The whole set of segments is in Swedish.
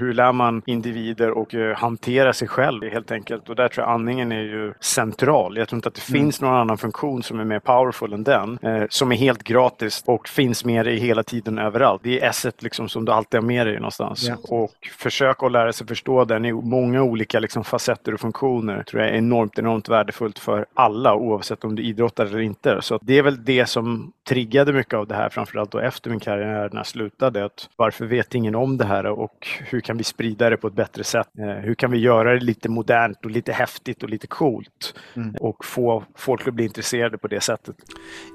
Hur lär man individer och eh, hantera sig själv helt enkelt? Och där tror jag andningen är ju central. Jag tror inte att det mm. finns någon annan funktion som är mer powerful än den. Eh, som är helt gratis och finns med dig hela tiden överallt. Det är asset liksom som du alltid har med dig någonstans. Yeah. Och försök att lära sig förstå den i många olika liksom, facetter och funktioner. tror jag är enormt, enormt värdefullt för alla oavsett om du idrottar eller inte. Så det är väl det som triggade mycket av det här, framförallt då efter min karriär när jag slutade. Att varför vet ingen om det här och hur kan vi sprida det på ett bättre sätt? Eh, hur kan vi göra det lite modernt och lite häftigt och lite coolt mm. och få folk att bli intresserade på det sättet?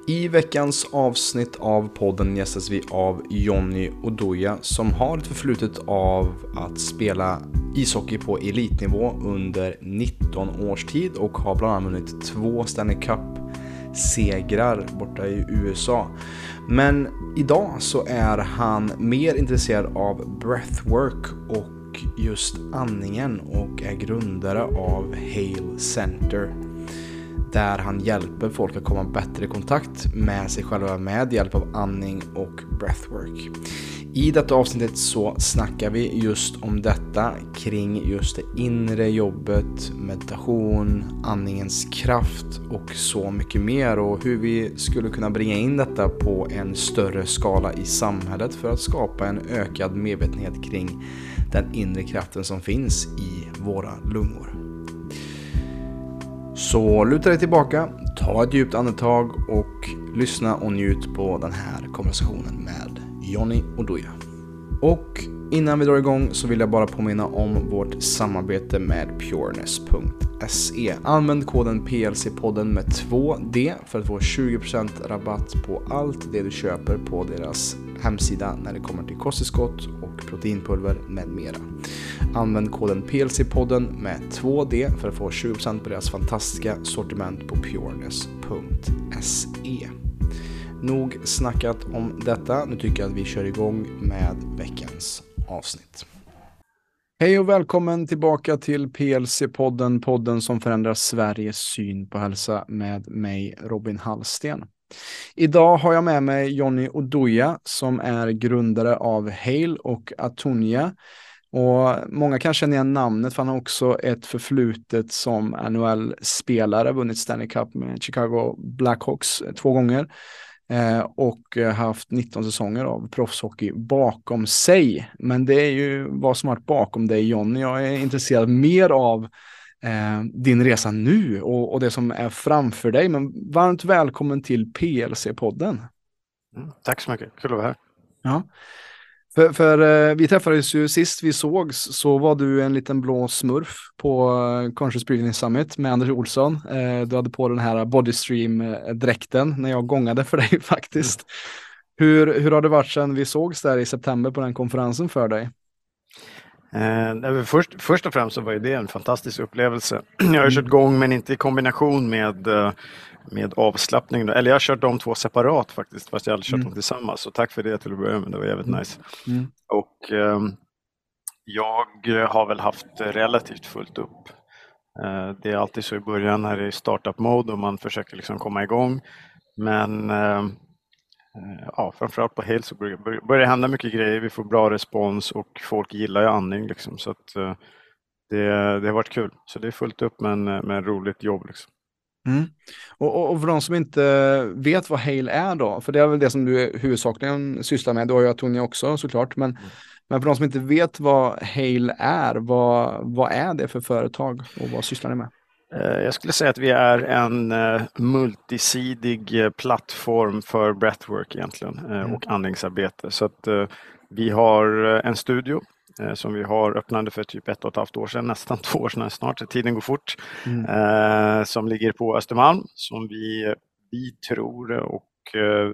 I veckans avsnitt av podden gästas vi av Jonny Oduya som har ett förflutet av att spela ishockey på elitnivå under 19 års tid och har bland annat vunnit två Stanley Cup segrar borta i USA. Men idag så är han mer intresserad av breathwork och just andningen och är grundare av Hale Center. Där han hjälper folk att komma bättre i kontakt med sig själva med hjälp av andning och breathwork. I detta avsnittet så snackar vi just om detta kring just det inre jobbet, meditation, andningens kraft och så mycket mer och hur vi skulle kunna bringa in detta på en större skala i samhället för att skapa en ökad medvetenhet kring den inre kraften som finns i våra lungor. Så luta dig tillbaka, ta ett djupt andetag och lyssna och njut på den här konversationen med Jonny Oduya. Och innan vi drar igång så vill jag bara påminna om vårt samarbete med pureness.se. Använd koden PLC-podden med 2D för att få 20% rabatt på allt det du köper på deras hemsida när det kommer till kosttillskott och proteinpulver med mera. Använd koden PLC-podden med 2D för att få 20% på deras fantastiska sortiment på pureness.se. Nog snackat om detta. Nu tycker jag att vi kör igång med veckans avsnitt. Hej och välkommen tillbaka till PLC-podden, podden som förändrar Sveriges syn på hälsa med mig Robin Hallsten. Idag har jag med mig Jonny Oduya som är grundare av Hale och Atonia. Och många kan känna igen namnet för han har också ett förflutet som NHL-spelare, vunnit Stanley Cup med Chicago Blackhawks två gånger och haft 19 säsonger av proffshockey bakom sig. Men det är ju vad som varit bakom dig Jonny. Jag är intresserad mer av eh, din resa nu och, och, det som är framför dig. Men varmt välkommen till PLC-podden. Mm, tack så mycket, kul att vara här. Ja. För, för eh, vi träffades ju sist vi sågs så var du en liten blå smurf på eh, Conscious Breathing Summit med Anders Olsson. Eh, du hade på den här Bodystream-dräkten när jag gångade för dig faktiskt. Mm. Hur, hur har det varit sedan vi sågs där i september på den konferensen för dig? Eh, först, först och främst så var det en fantastisk upplevelse. Jag har kört igång men inte i kombination med eh, med avslappning. Eller jag har kört de två separat faktiskt, fast jag aldrig kört mm. dem tillsammans. Så tack för det till att börja med, det var jävligt nice. Mm. Och eh, jag har väl haft relativt fullt upp. Eh, det är alltid så i början när det är startup-mode och man försöker liksom komma igång. Men eh, ja, framförallt på Hale så börjar det hända mycket grejer. Vi får bra respons och folk gillar ju andning. Liksom, så att, eh, det, det har varit kul. Så det är fullt upp med, en, med roligt jobb. Liksom. Mm. Och, och, för de som inte vet vad Hale är då, för det är väl det som du huvudsakligen sysslar med, du har ju Atonia också såklart, men, mm. men för de som inte vet vad Hale är, vad, vad är det för företag och vad sysslar ni med? Eh, jag skulle säga att vi är en uh, multisidig uh, plattform för breathwork egentligen mm. och andningsarbete. Så att vi har en studio Eh, som vi har öppnade för typ ett och ett halvt år sedan, nästan två år sedan snart, tiden går fort, mm. eh, som ligger på Östermalm som vi, vi tror och eh,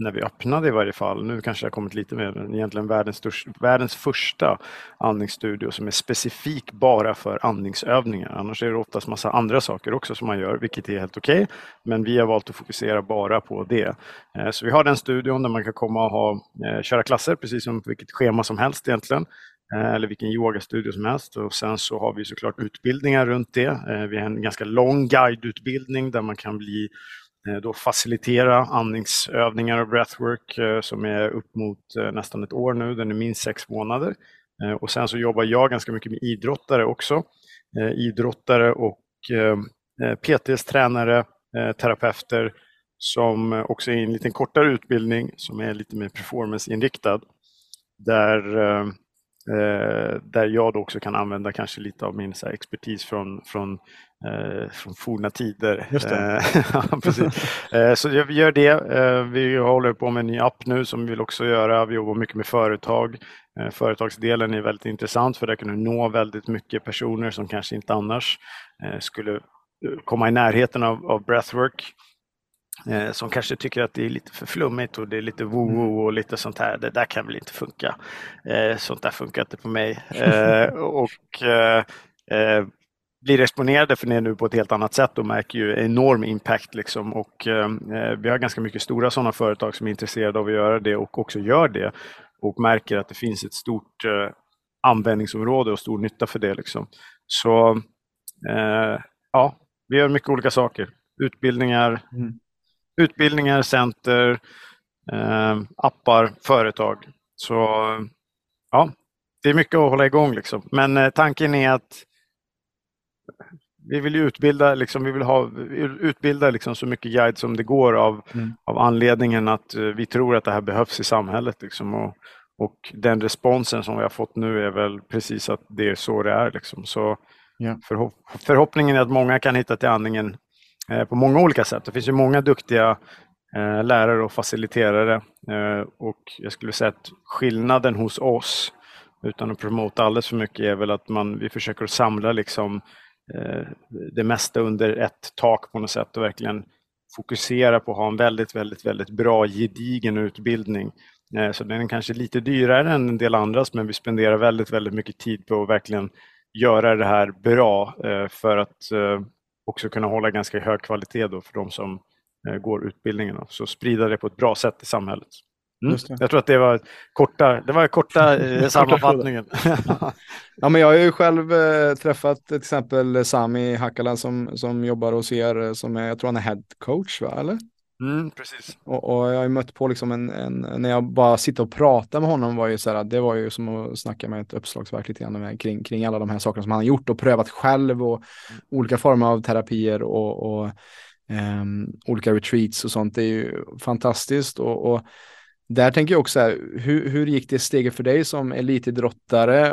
när vi öppnade i varje fall, nu kanske det har kommit lite mer, men egentligen världens, största, världens första andningsstudio som är specifik bara för andningsövningar. Annars är det oftast massa andra saker också som man gör, vilket är helt okej. Okay. Men vi har valt att fokusera bara på det. Eh, så vi har den studion där man kan komma och ha, eh, köra klasser precis som vilket schema som helst egentligen eh, eller vilken yogastudio som helst. Och sen så har vi såklart utbildningar runt det. Vi har en ganska lång guideutbildning där man kan bli Eh, då facilitera andningsövningar och breathwork eh, som är upp mot eh, nästan ett år nu. Den är minst sex månader. Och sen så jobbar jag ganska mycket med idrottare också. Idrottare och PTs tränare, terapeuter som också är en lite kortare utbildning som är lite mer performanceinriktad. Där där jag då också kan använda kanske lite av min expertis från, från, från forna tider. Just det. Eh, eh, så vi gör det. Eh, vi håller på med en ny app nu som vi vill också göra. Vi jobbar mycket med företag. Eh, företagsdelen är väldigt intressant för där kan du nå väldigt mycket personer som kanske inte annars skulle komma i närheten av, av breathwork eh, som kanske tycker att det är lite för flummigt och det är lite woo-woo mm. och lite sånt här. Det där kan väl inte funka. Eh, sånt där funkar inte på mig. Eh, och eh, eh, blir exponerade för det nu på ett helt annat sätt och märker ju enorm impact. Liksom. Och, eh, vi har ganska mycket stora sådana företag som är intresserade av att göra det och också gör det och märker att det finns ett stort användningsområde och stor nytta för det. Liksom. Så ja, vi gör mycket olika saker. Utbildningar, mm utbildningar, center, eh, appar, företag. Så ja, det är mycket att hålla igång liksom. Men eh, tanken är att vi vill utbilda, liksom, vi vill ha, utbilda liksom så mycket guide som det går av, mm. av anledningen att uh, vi tror att det här behövs i samhället. Liksom, och, och den responsen som vi har fått nu är väl precis att det är så det är. Liksom. Så yeah. förhopp förhoppningen är att många kan hitta till andningen Eh, på många olika sätt. Det finns ju många duktiga eh, lärare och faciliterare eh, och jag skulle säga att skillnaden hos oss, utan att promota alldeles för mycket, är väl att man, vi försöker samla liksom Eh, det mesta under ett tak på något sätt och verkligen fokusera på att ha en väldigt, väldigt, väldigt bra gedigen utbildning. Eh, så den är kanske lite dyrare än en del andras, men vi spenderar väldigt, väldigt mycket tid på att verkligen göra det här bra eh, för att också kunna hålla ganska hög kvalitet då för de som går utbildningen. Så sprida det på ett bra sätt i samhället. Mm. Jag tror att det var korta, det var korta eh, sammanfattningen. ja, men jag har ju själv eh, träffat till exempel Sami Hakala som, som jobbar hos er, eh, som är, jag tror han är head coach, va? eller? Mm, precis. Och, och, jag har ju mött på liksom en, en, när jag bara sitter och pratar med honom var ju så här, det var ju som att snacka med ett uppslagsverk lite grann med, kring, kring alla de här sakerna som han har gjort och prövat själv och mm. olika former av terapier och, och um, olika retreats och sånt. Det är ju fantastiskt och, och där tänker jag också här, hur, hur gick det steget för dig som elitidrottare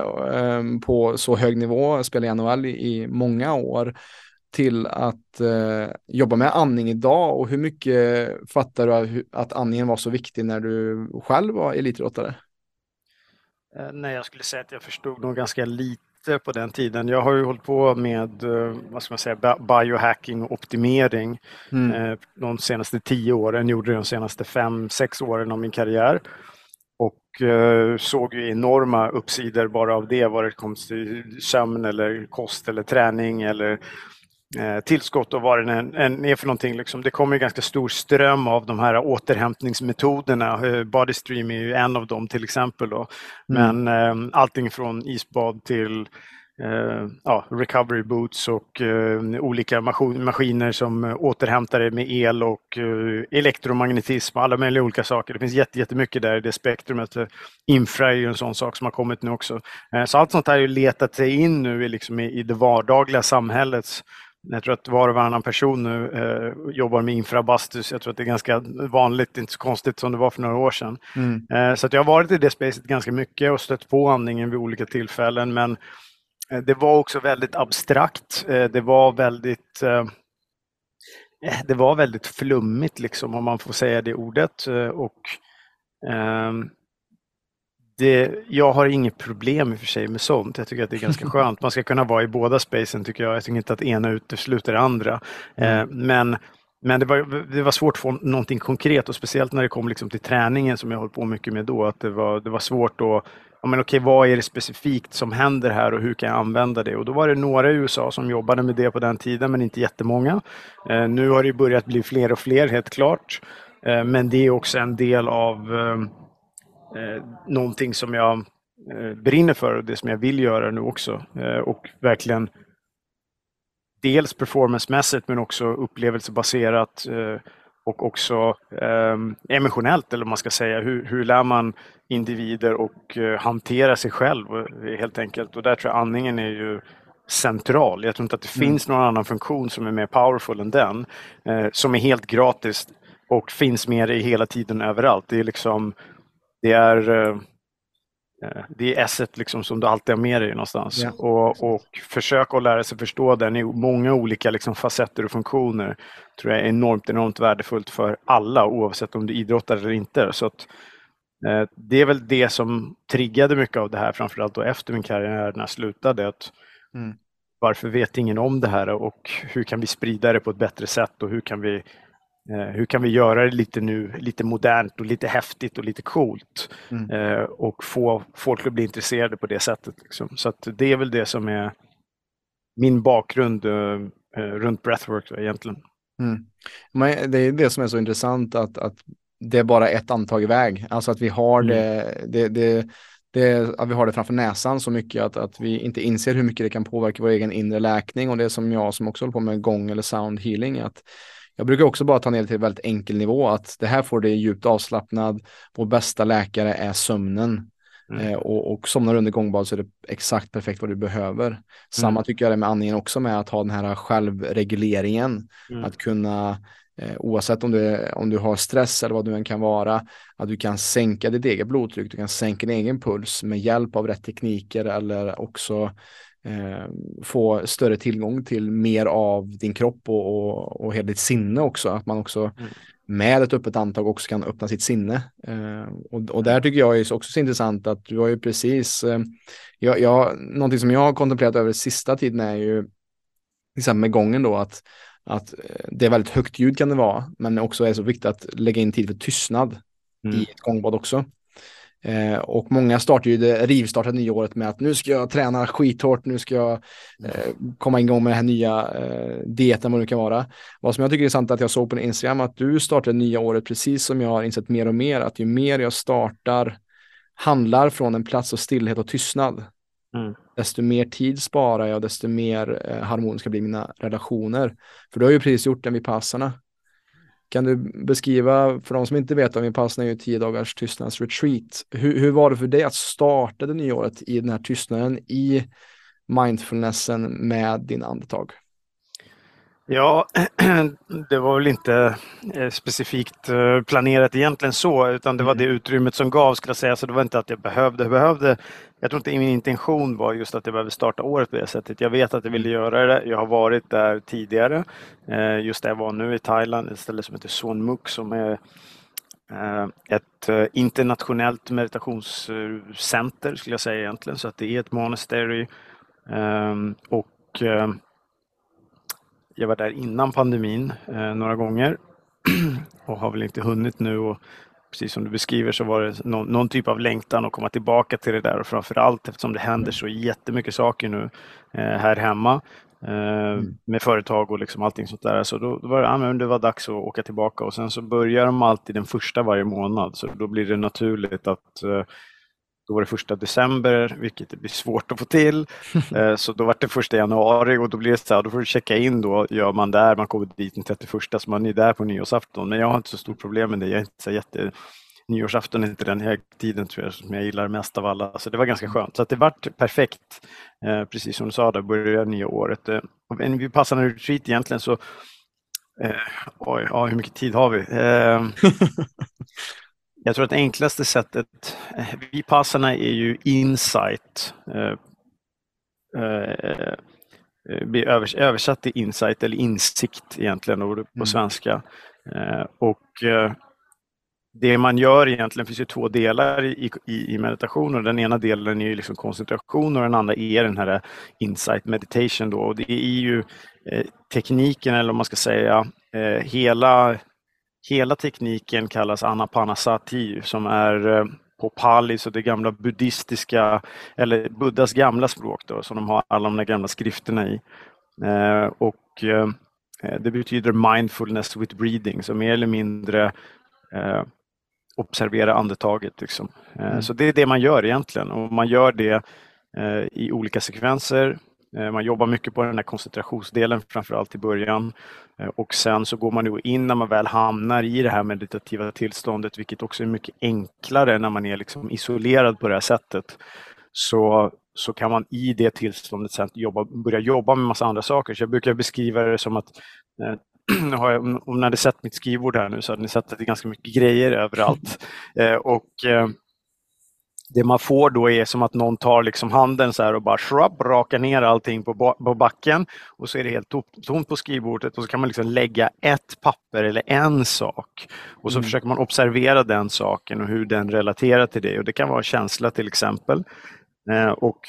um, på så hög nivå, spela i NHL i, i många år? till att eh, jobba med andning idag och hur mycket fattar du att andningen var så viktig när du själv var elitidrottare? Eh, nej, jag skulle säga att jag förstod nog ganska lite på den tiden. Jag har ju hållit på med eh, vad ska man säga, biohacking och optimering mm. eh, de senaste tio åren, gjorde de senaste fem, sex åren av min karriär och eh, såg ju enorma uppsidor bara av det, vad det kom till sömn eller kost eller träning eller tillskott och vad det än är för någonting. Liksom. Det kommer ganska stor ström av de här återhämtningsmetoderna. Eh, Bodystream är ju en av dem till exempel. Då. Mm. Men eh, allting från isbad till eh, ja, recovery boots och eh, olika maskiner som återhämtar det med el och eh, elektromagnetism och alla möjliga olika saker. Det finns jättemycket där i det spektrumet. Infra är ju en sån sak som har kommit nu också. så allt sånt här har letat sig in nu liksom i, i det vardagliga samhällets jag tror att var och varannan person nu eh, jobbar med infrabastus. Jag tror att det är ganska vanligt, inte så konstigt som det var för några år sedan. Mm. Eh, så jag har varit i det spacet ganska mycket och stött på andningen vid olika tillfällen. Men eh, det var också väldigt abstrakt. Eh, det var väldigt eh, eh, det var väldigt flummigt, liksom, om man får säga det ordet. Och, ehm, det, jag har inget problem i och för sig med sånt. Jag tycker att det är ganska skönt. Man ska kunna vara i båda spacen tycker jag. Jag tycker inte att ena utesluter det andra. Mm. Eh, men men det var, det var svårt att få någonting konkret och speciellt när det kom liksom till träningen som jag höll på mycket med då. Att det, var, det var svårt att ja, men okej, vad är det specifikt som händer här och hur kan jag använda det? Och då var det några i USA som jobbade med det på den tiden, men inte jättemånga. Eh, nu har det börjat bli fler och fler, helt klart. Eh, men det är också en del av eh, eh, någonting som jag eh, brinner för och det som jag vill göra nu också. Eh, och verkligen dels performancemässigt men också upplevelsebaserat. Eh, och också eh, emotionellt, eller vad man ska säga. Hur, hur lär man individer och eh, hantera sig själv helt enkelt. Och där tror jag andningen är ju central. Jag tror inte att det mm. finns någon annan funktion som är mer powerful än den. Eh, som är helt gratis och finns med dig hela tiden överallt. Det är liksom det är eh, Eh, det är esset liksom som du alltid har med dig någonstans. Ja. Och, och försöka att lära sig förstå den i många olika liksom facetter och funktioner tror jag är enormt, enormt värdefullt för alla oavsett om du idrottar eller inte. Så att, eh, det är väl det som triggade mycket av det här, framförallt då efter min karriär när jag slutade. Att mm. Varför vet ingen om det här och hur kan vi sprida det på ett bättre sätt och hur kan vi hur kan vi göra det lite nu, lite modernt och lite häftigt och lite coolt mm. eh, och få folk att bli intresserade på det sättet. Liksom. Så det är väl det som är min bakgrund eh, eh, runt breathwork egentligen. Mm. Men det är det som är så intressant att, att det är bara ett antag iväg. Alltså att vi har mm. det, det, det, det, att vi har det framför näsan så mycket att, att vi inte inser hur mycket det kan påverka vår egen inre läkning och det som jag som också håller på med gång eller sound healing. Att jag brukar också bara ta ner det till en väldigt enkel nivå, att det här får dig djupt avslappnad. Vår bästa läkare är sömnen. Mm. Eh, och, och somnar under gångbad så är det exakt perfekt vad du behöver. Mm. Samma tycker jag det med andningen också med att ha den här självregleringen. Mm. Att kunna, eh, oavsett om du, om du har stress eller vad du än kan vara, att du kan sänka ditt eget blodtryck, du kan sänka din egen puls med hjälp av rätt tekniker eller också eh, få större tillgång till mer av din kropp och, och, och hela ditt sinne också. Att man också mm. med ett öppet antag också kan öppna sitt sinne. Eh, och, och där tycker jag är också så intressant att du har ju precis, eh, jag, jag, någonting som jag har kontemplerat över sista tiden är ju, till med gången då, att att eh, det är väldigt högt ljud kan det vara, men också är så viktigt att lägga in tid för tystnad mm. i ett gångbad också. Eh, och många startar ju det rivstartar nyåret med att nu ska jag träna skithårt, nu ska jag eh, komma igång med den här nya eh, dieten, vad det kan vara. Vad som jag tycker är intressant att jag såg på Instagram att du startar det nya året precis som jag har insett mer och mer, att ju mer jag startar handlar från en plats av stillhet och tystnad, mm. desto mer tid sparar jag, desto mer eh, harmoniska blir mina relationer. För du har ju precis gjort den vid passarna. Kan du beskriva, för de som inte vet, om vi passar ju tio dagars tystnadsretreat. Hur, hur var det för dig att starta det nya året i den här tystnaden, i mindfulnessen med din andetag? Ja, det var väl inte eh, specifikt eh, planerat egentligen så, utan det var mm. det utrymmet som gavs, skulle jag säga. Så det var inte att jag behövde, behövde. Jag tror inte min intention var just att jag behövde starta året på det sättet. Jag vet att jag ville göra det. Jag har varit där tidigare. Eh, just där jag var nu i Thailand, ett ställe som heter Suan Muk som är ett internationellt meditationscenter skulle jag säga egentligen. Så att det är ett monastery. Och jag var där innan pandemin eh, några gånger och har väl inte hunnit nu. Och precis som du beskriver så var det någon, någon, typ av längtan att komma tillbaka till det där och framförallt eftersom det händer så jättemycket saker nu eh, här hemma eh, mm. med företag och liksom allting sånt där. Så då, då var det, ja, men det var dags att åka tillbaka och sen så börjar de alltid den första varje månad så då blir det naturligt att eh, då var det första december, vilket blir svårt att få till. Eh, så då var det första januari och då blir det så här, då får du checka in då, gör man där, man kommer dit den 31 så man är där på nyårsafton. Men jag har inte så stort problem med det, jag är inte så jätte Nyårsafton är inte den högtiden tror jag som jag gillar mest av alla, så det var ganska skönt. Så det vart perfekt, eh, precis som du sa, där började nya året. Eh, vi passade en retreat egentligen så Eh, oj, ja, hur mycket tid har vi? Eh, Jag tror att det enklaste sättet, eh, Vipassana är ju insight. Eh, eh, blir övers översatt till insight eller insikt egentligen på mm. svenska. Och det man gör egentligen finns ju två delar i, i, i meditation och den ena delen är ju liksom koncentration och den andra är den här insight meditation då. Och det är ju eh, tekniken eller om man ska säga hela Hela tekniken kallas anapanasati som är eh, på pali, så det gamla buddhistiska, eller Buddhas gamla språk då, som de har alla de gamla skrifterna i. Eh, och eh, Det betyder mindfulness with breathing, så mer eller mindre observera andetaget. Liksom. Mm. Så det är det man gör egentligen och man gör det i olika sekvenser Man jobbar mycket på den här koncentrationsdelen framförallt i början och sen så går man in när man väl hamnar i det här meditativa tillståndet, vilket också är mycket enklare när man är liksom isolerad på det här sättet. Så, så kan man i det tillståndet sen jobba, börja jobba med massa andra saker. Så jag brukar beskriva det som att har jag, om ni hade sett mitt skrivbord här nu så hade ni sett att det är ganska mycket grejer överallt. Eh, och eh, det man får då är som att någon tar liksom handen så här och bara shrub, rakar ner allting på, på backen och så är det helt tomt på skrivbordet och så kan man liksom lägga ett papper eller en sak och så mm. försöker man observera den saken och hur den relaterar till det och det kan vara känsla till exempel. Eh, och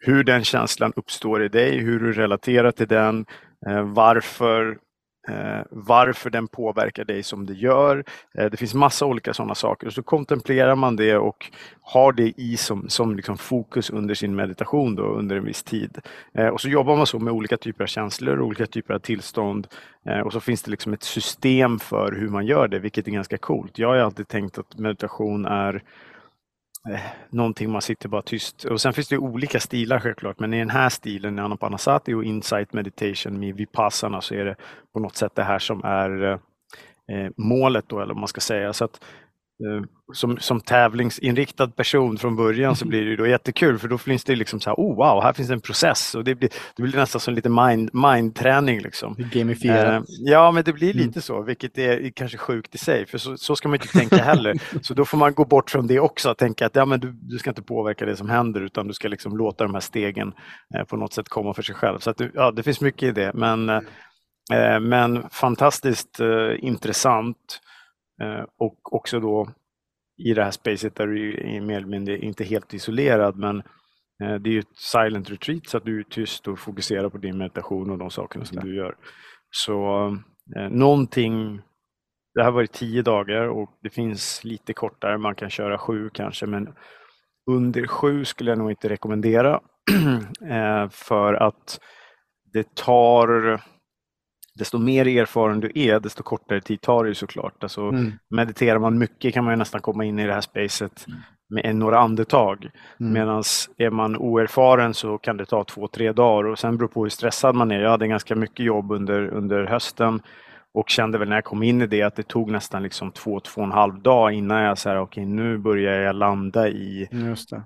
hur den känslan uppstår i dig, hur du relaterar till den, eh, varför Eh, varför den påverkar dig som det gör. Eh, det finns massa olika sådana saker. Så kontemplerar man det och har det i som, som liksom fokus under sin meditation då, under en viss tid. Eh, och så jobbar man så med olika typer av känslor, olika typer av tillstånd. Och så finns det liksom ett system för hur man gör det, vilket är ganska coolt. Jag har alltid tänkt att meditation är eh, Eh, någonting man sitter bara tyst. Och sen finns det olika stilar självklart, men i den här stilen, Anapanasati och Insight Meditation med Vipassana, så är det på något sätt det här som är eh, målet då, eller vad man ska säga. Så att som, som tävlingsinriktad person från början så blir det då jättekul för då finns det liksom så här, oh wow, här finns en process och det blir, det blir nästan som lite mind, mind-träning. Liksom. Gamifierat. Eh, ja, men det blir mm. lite så, vilket är kanske sjukt i sig, för så, så ska man inte tänka heller. så då får man gå bort från det också och tänka att ja, men du, du ska inte påverka det som händer utan du ska liksom låta de här stegen eh, på något sätt komma för sig själv. Så att, ja, det finns mycket i det, men, eh, men fantastiskt eh, intressant. Eh, och också då i det här spacet där du är mer eller mindre inte helt isolerad men eh, det är ju ett silent retreat så att du är tyst och fokuserar på din meditation och de sakerna som du gör. Så eh, någonting, det här var i tio dagar och det finns lite kortare, man kan köra sju kanske men under sju skulle jag nog inte rekommendera för att det tar desto mer erfaren du är, desto kortare tid tar det såklart. Alltså, mm. Mediterar man mycket kan man nästan komma in i det här spacet mm. med några andetag. Mm. Medan är man oerfaren så kan det ta två, tre dagar och sen beror på hur stressad man är. Jag hade ganska mycket jobb under, under hösten och kände väl när jag kom in i det att det tog nästan liksom två, två och en halv dag innan jag sa okej okay, nu börjar jag landa i,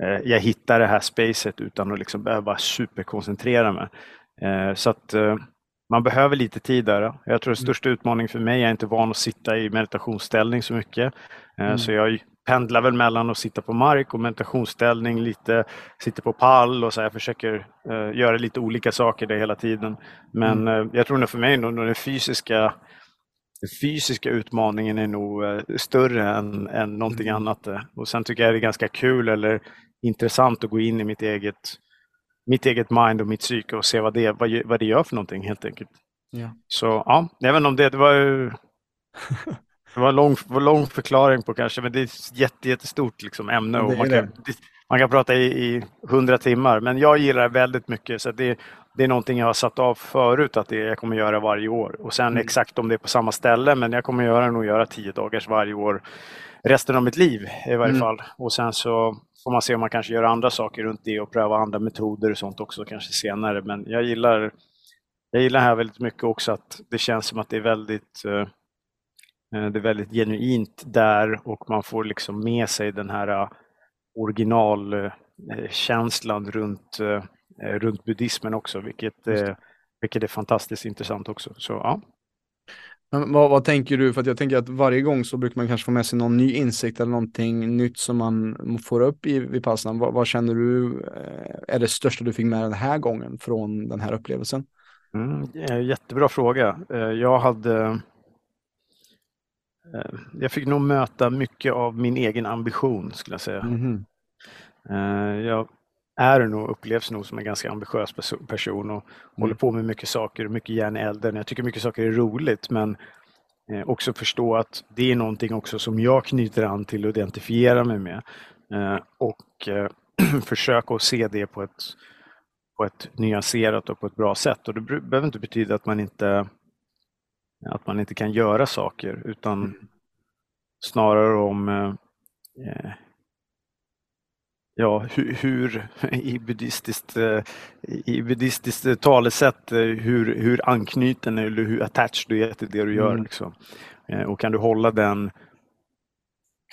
eh, jag hittar det här spacet utan att liksom behöva superkoncentrera mig. Eh, så att eh, man behöver lite tid där. Jag tror den mm. största utmaningen för mig, jag är inte van att sitta i meditationsställning så mycket. Eh, mm. Så jag pendlar väl mellan att sitta på mark och meditationsställning, lite sitter på pall och så jag försöker uh, göra lite olika saker där hela tiden. Men mm. uh, jag tror nog för mig nog den fysiska den fysiska utmaningen är nog uh, större än, än någonting mm. annat. Och sen tycker jag det är ganska kul eller intressant att gå in i mitt eget mitt eget mind och mitt psyke och se vad det, vad, vad det gör för någonting helt enkelt. Ja. Så ja, även om det, det var ju det var en lång, lång förklaring på kanske, men det är ett jätte, jättestort liksom, ämne och man kan, man kan prata i hundra timmar. Men jag gillar det väldigt mycket så det, det är någonting jag har satt av förut att det jag kommer göra varje år. Och sen mm. exakt om det är på samma ställe, men jag kommer göra nog göra tio dagars varje år resten av mitt liv i varje mm. fall. Och sen så får man se om man kanske gör andra saker runt det och pröva andra metoder och sånt också kanske senare. Men jag gillar, jag gillar här väldigt mycket också att det känns som att det är väldigt eh, eh, det är väldigt genuint där och man får liksom med sig den här eh, originalkänslan runt, runt buddhismen också, vilket, vilket är fantastiskt intressant också. Så, ja. Men vad, vad, tänker du? För att jag tänker att varje gång så brukar man kanske få med sig någon ny insikt eller någonting nytt som man får upp i Vipassana. Vad, vad känner du eh, är det största du fick med den här gången från den här upplevelsen? Mm, jättebra fråga. Eh, jag hade eh, jag fick nog möta mycket av min egen ambition skulle jag säga. Mm. Jag är nog, upplevs nog som en ganska ambitiös person och mm. håller på med mycket saker, mycket järn i elden. Jag tycker mycket saker är roligt men eh, också förstå att det är någonting också som jag knyter an till och identifierar mig med. Eh, och eh, försöka att se det på ett, på ett nyanserat och på ett bra sätt. Och det behöver inte betyda att man inte, att man inte kan göra saker utan mm. snarare om ja, hur, hur i buddhistiskt, eh, i buddhistiskt talesätt, eh, hur, hur anknuten eller hur attached du är till det du gör. Mm. Liksom. Eh, och kan du hålla den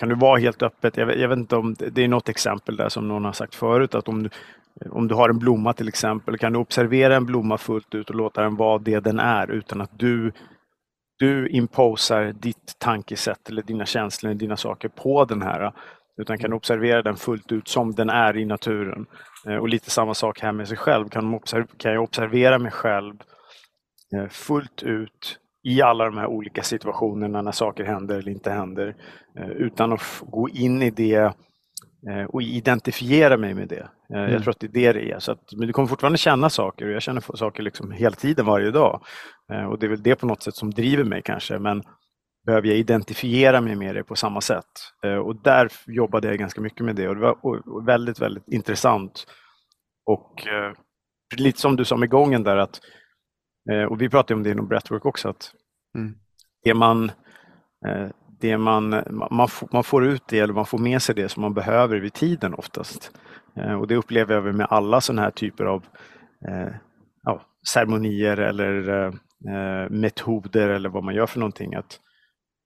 kan du vara helt öppet? Jag vet, jag vet, inte om det är något exempel där som någon har sagt förut att om du, om du har en blomma till exempel, kan du observera en blomma fullt ut och låta den vara det den är utan att du du imposar ditt tankesätt eller dina känslor, dina saker på den här utan kan observera den fullt ut som den är i naturen. Eh, och lite samma sak här med sig själv. Kan, kan jag observera mig själv eh, fullt ut i alla de här olika situationerna när saker händer eller inte händer eh, utan att gå in i det och identifiera mig med det. Mm. Jag tror att det är det det är. Så att, men du kommer fortfarande känna saker och jag känner saker liksom hela tiden, varje dag. Och det är väl det på något sätt som driver mig kanske. Men behöver jag identifiera mig med det på samma sätt. Eh, och där jobbade jag ganska mycket med det och det var väldigt, väldigt intressant. Och eh, lite som du sa med gången där att, eh, och vi pratade om det inom breathwork också, att mm. det man det man, man, man får ut det eller man får med sig det som man behöver vid tiden oftast. Och det upplever jag med alla sådana här typer av ja, ceremonier eller metoder eller vad man gör för någonting. Att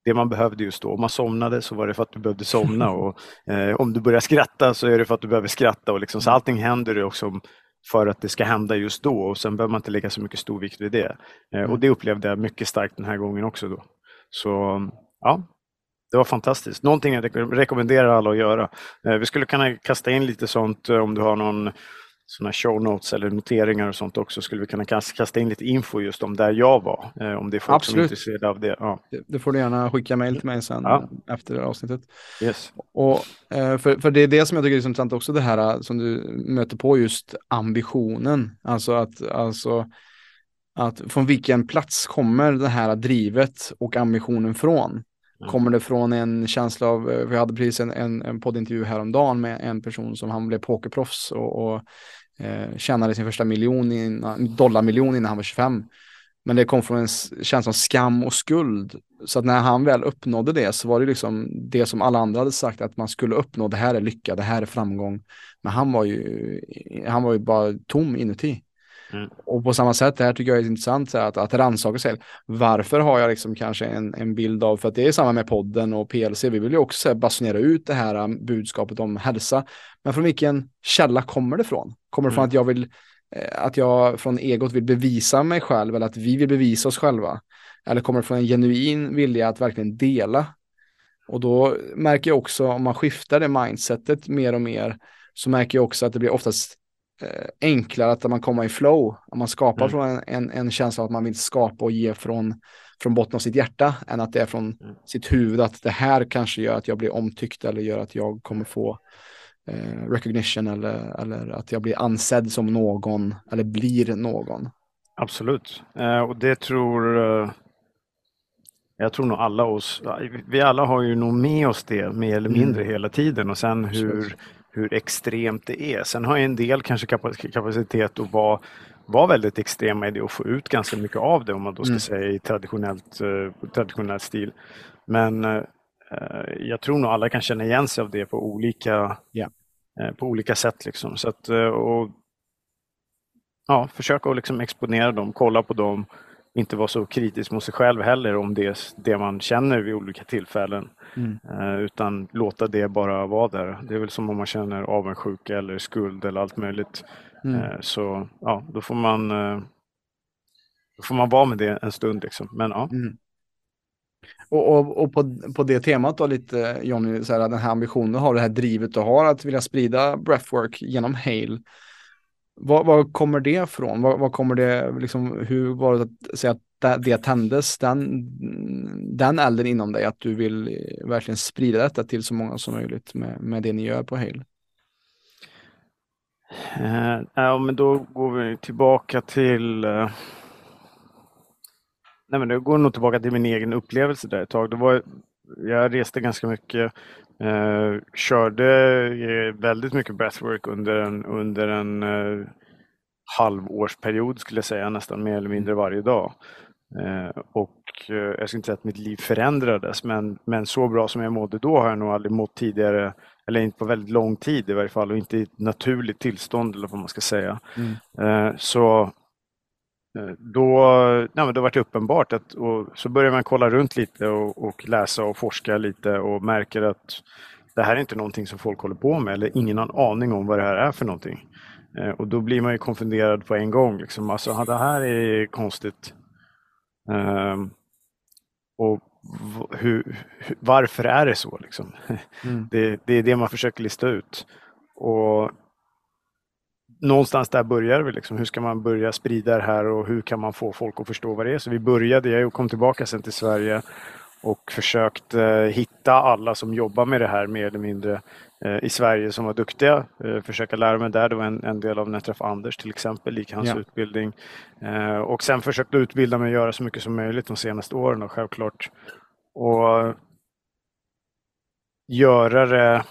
det man behövde just då. Om man somnade så var det för att du behövde somna och eh, om du börjar skratta så är det för att du behöver skratta. Och liksom, så allting händer också för att det ska hända just då och sen behöver man inte lägga så mycket stor vikt vid det. Eh, och mm. det upplevde jag mycket starkt den här gången också. Då. Så ja, det var fantastiskt. Någonting jag rekommenderar alla att göra. Eh, vi skulle kunna kasta in lite sånt eh, om du har någon sådana show notes eller noteringar och sånt också skulle vi kunna kasta in lite info just om där jag var. Eh, om det är folk Absolut. som är intresserade av det. Ja. det. Får du gärna skicka mejl till mig sen ja. efter avsnittet. Yes. Och, eh, för, för det är det som jag tycker är intressant också det här eh, som du möter på just ambitionen. Alltså att, alltså, att från vilken plats kommer det här drivet och ambitionen från? Kommer det från en känsla av, eh, vi hade precis en, en, en poddintervju häromdagen med en person som han blev pokerproffs och, och eh, tjänade sin första miljon innan, dollarmiljon innan han var 25. Men det kom från en känsla av skam och skuld. Så att när han väl uppnådde det så var det liksom det som alla andra hade sagt att man skulle uppnå. Det här är lycka, det här är framgång. Men han var ju, han var ju bara tom inuti. Mm. Och på samma sätt, det här tycker jag är intressant, så att, att rannsaka sig. Varför har jag liksom kanske en, en bild av, för att det är samma med podden och PLC, vi vill ju också basunera ut det här um, budskapet om hälsa. Men från vilken källa kommer det ifrån? Kommer det från mm. att jag vill, eh, att jag från egot vill bevisa mig själv eller att vi vill bevisa oss själva? Eller kommer det från en genuin vilja att verkligen dela? Och då märker jag också, om man skiftar det mindsetet mer och mer, så märker jag också att det blir oftast enklare att man kommer i flow. Att man skapar mm. från en, en, en, känsla av att man vill skapa och ge från, från botten av sitt hjärta än att det är från mm. sitt huvud att det här kanske gör att jag blir omtyckt eller gör att jag kommer få eh, recognition eller, eller att jag blir ansedd som någon eller blir någon. Absolut, eh, och det tror eh, jag tror nog alla oss, vi alla har ju nog med oss det mer eller mindre mm. hela tiden och sen hur, hur extremt det är. Sen har en del kanske kapacitet att vara, vara väldigt extrema i det och få ut ganska mycket av det om man då ska mm. säga i traditionellt, uh, traditionell stil. Men uh, jag tror nog alla kan känna igen sig av det på olika, yeah. uh, på olika sätt. Liksom. Så att, och, ja, försöka att liksom exponera dem, kolla på dem, inte vara så kritisk mot sig själv heller om det, det man känner vid olika tillfällen. Mm. Eh, utan låta det bara vara där. Det är väl som om man känner avundsjuka eller skuld eller allt möjligt. Mm. Eh, så ja, då får man eh, då får man vara med det en stund. Liksom. Men, ja. Mm. Och, och, och, på, på det temat då lite Johnny, så här, den här ambitionen du har, det här drivet du har att vilja sprida breathwork genom Hale. Var, var kommer det ifrån? Var, var, kommer det, liksom, hur var det att säga att det tändes, den, den elden inom dig, att du vill verkligen sprida detta till så många som möjligt med, med det ni gör på Hale? Uh, ja, men då går vi tillbaka till uh... Nej, men då går nog tillbaka till min egen upplevelse där ett tag. Det var, jag reste ganska mycket, uh, körde väldigt mycket breathwork under en, under en halvårsperiod skulle jag säga, nästan mer eller mindre varje dag. Eh, och eh, jag ska inte säga att mitt liv förändrades, men, men så bra som jag mådde då har jag nog aldrig mått tidigare eller inte på väldigt lång tid i varje fall och inte i ett naturligt tillstånd eller vad man ska säga. Mm. Så då, nej, då var det uppenbart att och så börjar man kolla runt lite och, och, läsa och forska lite och märker att det här är inte någonting som folk håller på med eller ingen har en aning om vad det här är för någonting. Eh, och då blir man ju konfunderad på en gång. Liksom. Alltså, det här är konstigt. Um, och hur, varför är det så? Liksom? Mm. Det, det, är det man försöker lista ut. Och någonstans där börjar vi. Liksom. Hur ska man börja sprida det här och hur kan man få folk att förstå vad det är? Så vi började, jag kom tillbaka sen till Sverige och försökt eh, hitta alla som jobbar med det här mer eller mindre eh, i Sverige som var duktiga. Eh, försöka lära mig där. Det var en, en del av när jag träffade Anders till exempel, gick hans ja. utbildning. Och sen försökt utbilda mig och göra så mycket som möjligt de senaste åren och självklart. Och göra det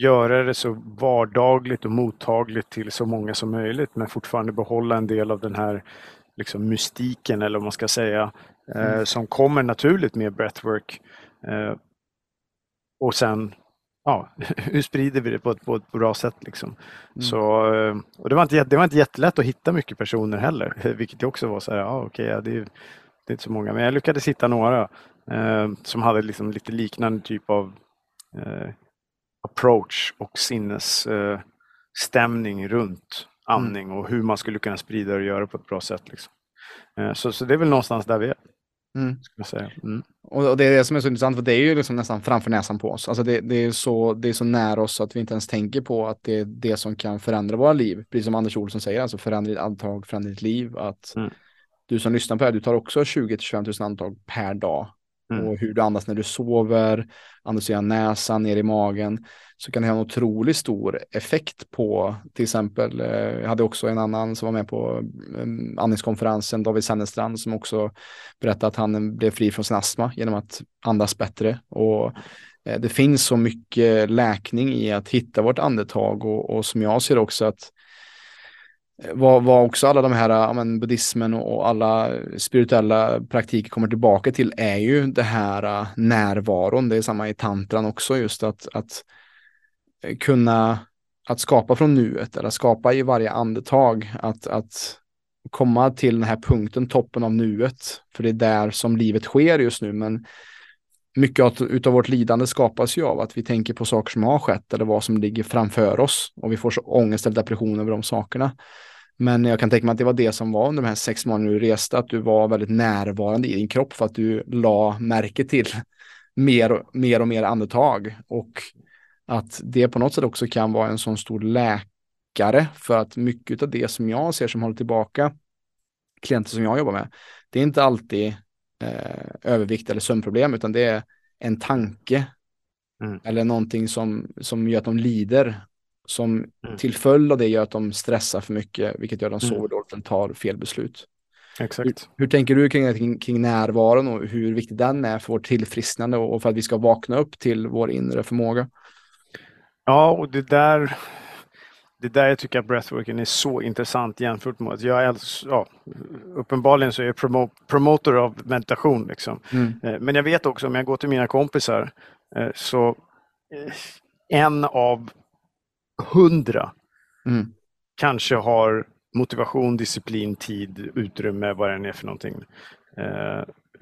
göra det så vardagligt och mottagligt till så många som möjligt men fortfarande behålla en del av den här liksom mystiken eller vad man ska säga eh, mm. som kommer naturligt med breathwork. Eh, och sen, ja, hur sprider vi det på ett, på ett bra sätt? Liksom? Mm. Så, eh, och det, var inte, det var inte jättelätt att hitta mycket personer heller, vilket också var så här, ja, okej, ja, det, är, det är inte så många, men jag lyckades hitta några eh, som hade liksom lite liknande typ av eh, approach och sinnesstämning runt andning mm. och hur man skulle kunna sprida och göra på ett bra sätt. Liksom. Eh, så, så det är väl någonstans där vi är. Mm. Mm. Och, det är det som är så intressant, för det är ju liksom nästan framför näsan på oss. Alltså det, det, är så, det är så nära oss att vi inte ens tänker på att det är det som kan förändra våra liv. Precis som Anders Olsson säger, alltså förändra ditt andetag, förändra ditt liv. Att mm. Du som lyssnar på det här, du tar också 20-25 000 andetag per dag. Mm. Och hur du andas när du sover, andas genom näsan, ner i magen så kan det ha en otroligt stor effekt på till exempel, eh, jag hade också en annan som var med på mm, andningskonferensen, David Sennestrand, som också berättade att han blev fri från sin astma genom att andas bättre. Och eh, det finns så mycket läkning i att hitta vårt andetag och, och som jag ser också att Eh, vad, vad också alla de här, ja, men, buddhismen och alla spirituella praktiker kommer tillbaka till är ju det här eh, närvaron. Det är samma i tantran också, just att, att eh, kunna att skapa från nuet eller skapa i varje andetag, att, att komma till den här punkten, toppen av nuet, för det är där som livet sker just nu, men mycket av, vårt lidande skapas ju av att vi tänker på saker som har skett eller vad som ligger framför oss och vi får så ångest eller depression över de sakerna. Men jag kan tänka mig att det var det som var under de här sex månaderna du reste, att du var väldigt närvarande i din kropp för att du la märke till mer och mer, och mer andetag och att det på något sätt också kan vara en sån stor läkare för att mycket av det som jag ser som håller tillbaka klienter som jag jobbar med, det är inte alltid eh, övervikt eller sömnproblem, utan det är en tanke mm. eller någonting som, som gör att de lider, som mm. till följd av det gör att de stressar för mycket, vilket gör att de mm. sover dåligt och tar fel beslut. Exakt. Hur, hur, tänker du kring, kring, kring närvaron och hur viktig den är för vårt tillfrisknande och för att vi ska vakna upp till vår inre förmåga? Ja, och det där det där jag tycker att breathworken är så intressant jämfört med att jag är, ja, uppenbarligen så är jag promo promotor av meditation. Liksom. Mm. Eh, men jag vet också om jag går till mina kompisar eh, så eh, en av hundra mm. kanske har motivation, disciplin, tid, utrymme, vad det än är för någonting.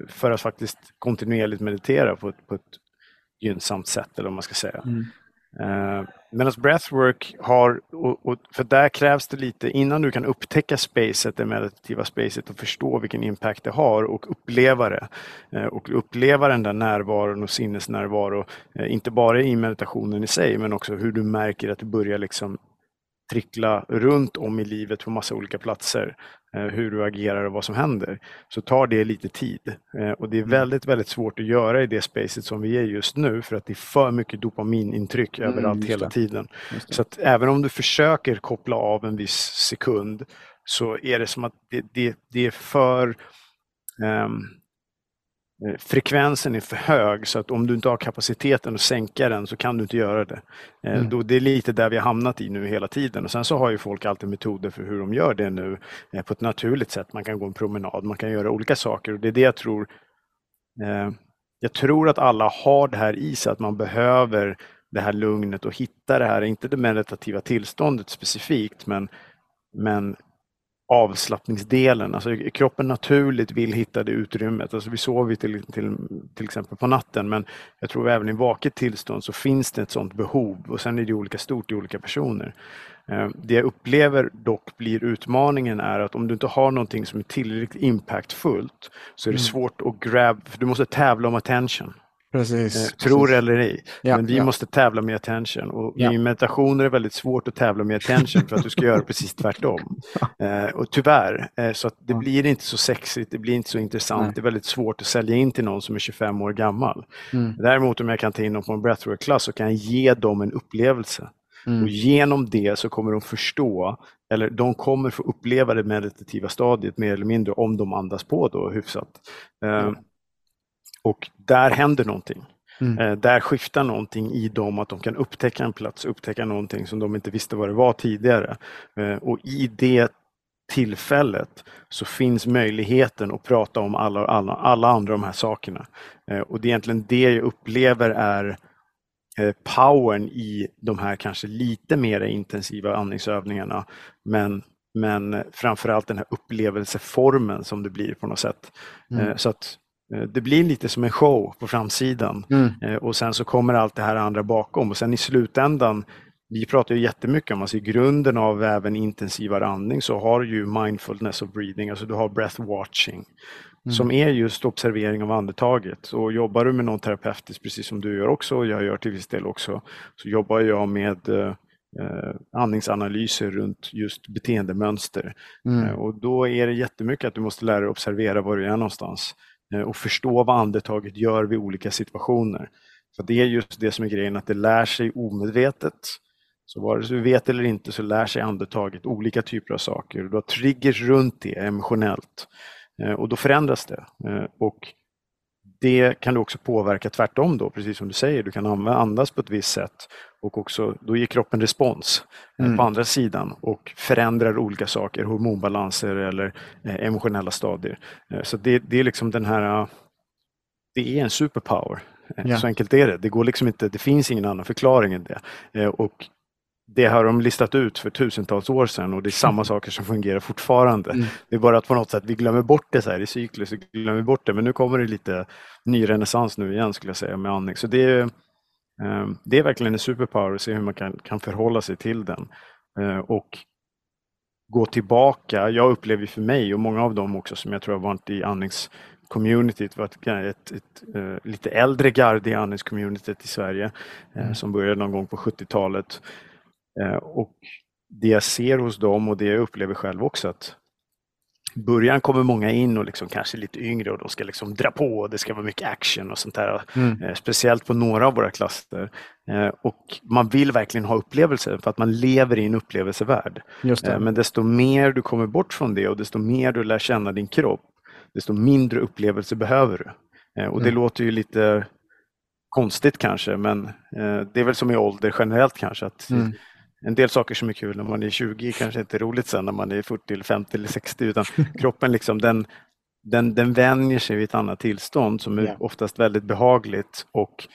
För att faktiskt kontinuerligt meditera på ett, på ett gynnsamt sätt eller vad man ska säga. Mm. Eh, uh, Medan alltså breathwork har, och, och, för där krävs det lite innan du kan upptäcka spacet, det meditativa spacet och förstå vilken impact det har och uppleva det. Eh, och uppleva den där närvaron och sinnesnärvaro, eh, inte bara i meditationen i sig men också hur du märker att det börjar liksom trickla runt om i livet på massa olika platser. Eh, hur du agerar och vad som händer, så tar det lite tid. Eh, och det är mm. väldigt, väldigt svårt att göra i det spacet som vi är just nu för att det är för mycket dopaminintryck mm, överallt hela tiden. Så att även om du försöker koppla av en viss sekund så är det som att det, det, det är för um, frekvensen är för hög så att om du inte har kapaciteten att sänka den så kan du inte göra det. Eh, mm. Då det är lite där vi har hamnat i nu hela tiden. Och Sen så har ju folk alltid metoder för hur de gör det nu eh, på ett naturligt sätt. Man kan gå en promenad, man kan göra olika saker och det är det jag tror. Jag tror att alla har det här i sig att man behöver det här lugnet och hitta det här, inte det meditativa tillståndet specifikt, men, men avslappningsdelen, alltså kroppen naturligt vill hitta det utrymmet. Alltså vi sover till, till, till exempel på natten men jag tror även i vaket tillstånd så finns det ett sådant behov och sen är det olika stort i olika personer. Eh, det jag upplever dock blir utmaningen är att om du inte har någonting som är tillräckligt impactfullt så är det mm. svårt att grab, för du måste tävla om attention. Precis. Eh, tror eller ej. Ja, men vi ja. måste tävla med attention och ja. i meditation är det väldigt svårt att tävla med attention för att du ska göra precis tvärtom. Eh, och tyvärr, eh, så att det blir inte så sexigt, det blir inte så intressant, Nej. det är väldigt svårt att sälja in till någon som är 25 år gammal. Mm. Däremot om jag kan ta in dem på en breathwork-klass så kan jag ge dem en upplevelse. Mm. Och genom det så kommer de förstå, eller de kommer få uppleva det meditativa stadiet mer eller mindre om de andas på då hyfsat. Mm. Och där händer någonting. Mm. Eh, där skiftar någonting i dem, att de kan upptäcka en plats, upptäcka någonting som de inte visste vad det var tidigare. Eh, och i det tillfället så finns möjligheten att prata om alla, alla, alla andra de här sakerna. Eh, och det är egentligen det jag upplever är powern i de här kanske lite mer intensiva andningsövningarna. Men, men framförallt den här upplevelseformen som det blir på något sätt. Mm. Så att det blir lite som en show på framsidan mm. Eh, och sen så kommer allt det här andra bakom och sen i slutändan vi pratar ju jättemycket om, alltså i grunden av även intensivare andning så har du ju mindfulness of breathing, alltså du har breath watching mm. som är just observering av andetaget. Och jobbar du med någon terapeutiskt, precis som du gör också, och jag gör till viss del också, så jobbar jag med eh, andningsanalyser runt just beteendemönster. Mm. Eh, och då är det jättemycket att du måste lära dig observera var du är någonstans. Eh, och förstå vad andetaget gör vid olika situationer. För Det är just det som är grejen, att det lär sig omedvetet. Så vare sig du vet eller inte så lär sig andetaget olika typer av saker. Du har triggers runt det emotionellt eh, och då förändras det. Eh, och det kan du också påverka tvärtom då, precis som du säger. Du kan andas på ett visst sätt och också, då ger kroppen respons eh, mm. på andra sidan och förändrar olika saker, hormonbalanser eller eh, emotionella stadier. Eh, så det, det, är liksom den här, det är en superpower. Ja. Så enkelt är det. Det, går liksom inte, det finns ingen annan förklaring än det. Och det har de listat ut för tusentals år sedan och det är samma saker som fungerar fortfarande. Mm. Det är bara att på något sätt vi glömmer bort det så här i cyklus, vi glömmer bort det. Men nu kommer det lite ny renässans nu igen skulle jag säga med andning. Så det är, Ehm, det är verkligen en superpower att se hur man kan, kan förhålla sig till den. Ehm, och gå tillbaka. Jag upplever för mig och många av dem också som jag tror har varit i andningscommunityt var ett, ett, ett, uh, lite äldre garde i andningscommunityt i Sverige mm. som började någon gång på 70-talet. Uh, och det jag ser hos dem och det jag upplever själv också att i början kommer många in och liksom kanske lite yngre och de ska liksom dra på och det ska vara mycket action och sånt där. Mm. Eh, speciellt på några av våra klasser. Eh, och man vill verkligen ha upplevelser för att man lever i en upplevelsevärld. Eh, men desto mer du kommer bort från det och desto mer du lär känna din kropp, desto mindre upplevelser behöver du. Och det mm. låter ju lite konstigt kanske men det är väl som i ålder generellt kanske. att mm en del saker som är kul när man är 20 kanske inte är roligt sen när man är 40, eller 50 eller 60 utan kroppen liksom den, den, den vänjer sig vid ett annat tillstånd som är yeah. oftast väldigt behagligt och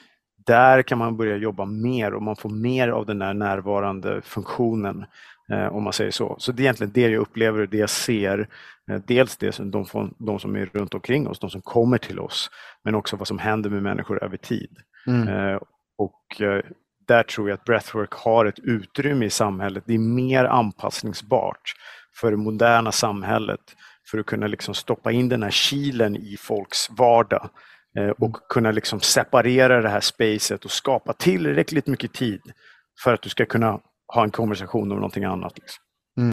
där kan man börja jobba mer och man får mer av den där närvarande funktionen eh, om man säger så. Så det är egentligen det jag upplever och det jag ser. Eh, dels det som de, de som är runt omkring oss, de som kommer till oss, men också vad som händer med människor över tid. Mm. Eh, och eh, där tror jag att breathwork har ett utrymme i samhället. Det är mer anpassningsbart för det moderna samhället för att kunna liksom stoppa in den här kilen i folks vardag eh, och kunna liksom separera det här spacet och skapa tillräckligt mycket tid för att du ska kunna ha en konversation om någonting annat. Liksom. Mm.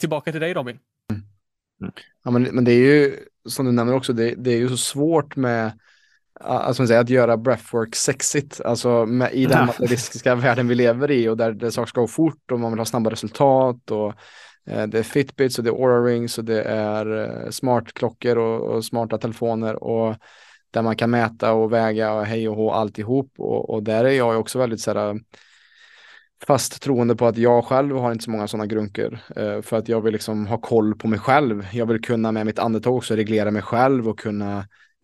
Tillbaka till dig Robin. Ja, men, men det är ju som du nämner också, det, det är ju så svårt med alltså, att göra breathwork sexigt, alltså med, i den materialistiska världen vi lever i och där, där saker ska gå fort och man vill ha snabba resultat och eh, det är Fitbits och det är Aura Rings och det är eh, smartklockor och, och smarta telefoner och där man kan mäta och väga och hej och hå alltihop och, och där är jag också väldigt så här fast troende på att jag själv har inte så många sådana grunker. Eh, för att jag vill liksom ha koll på mig själv. Jag vill kunna med mitt andetag också reglera mig själv och kunna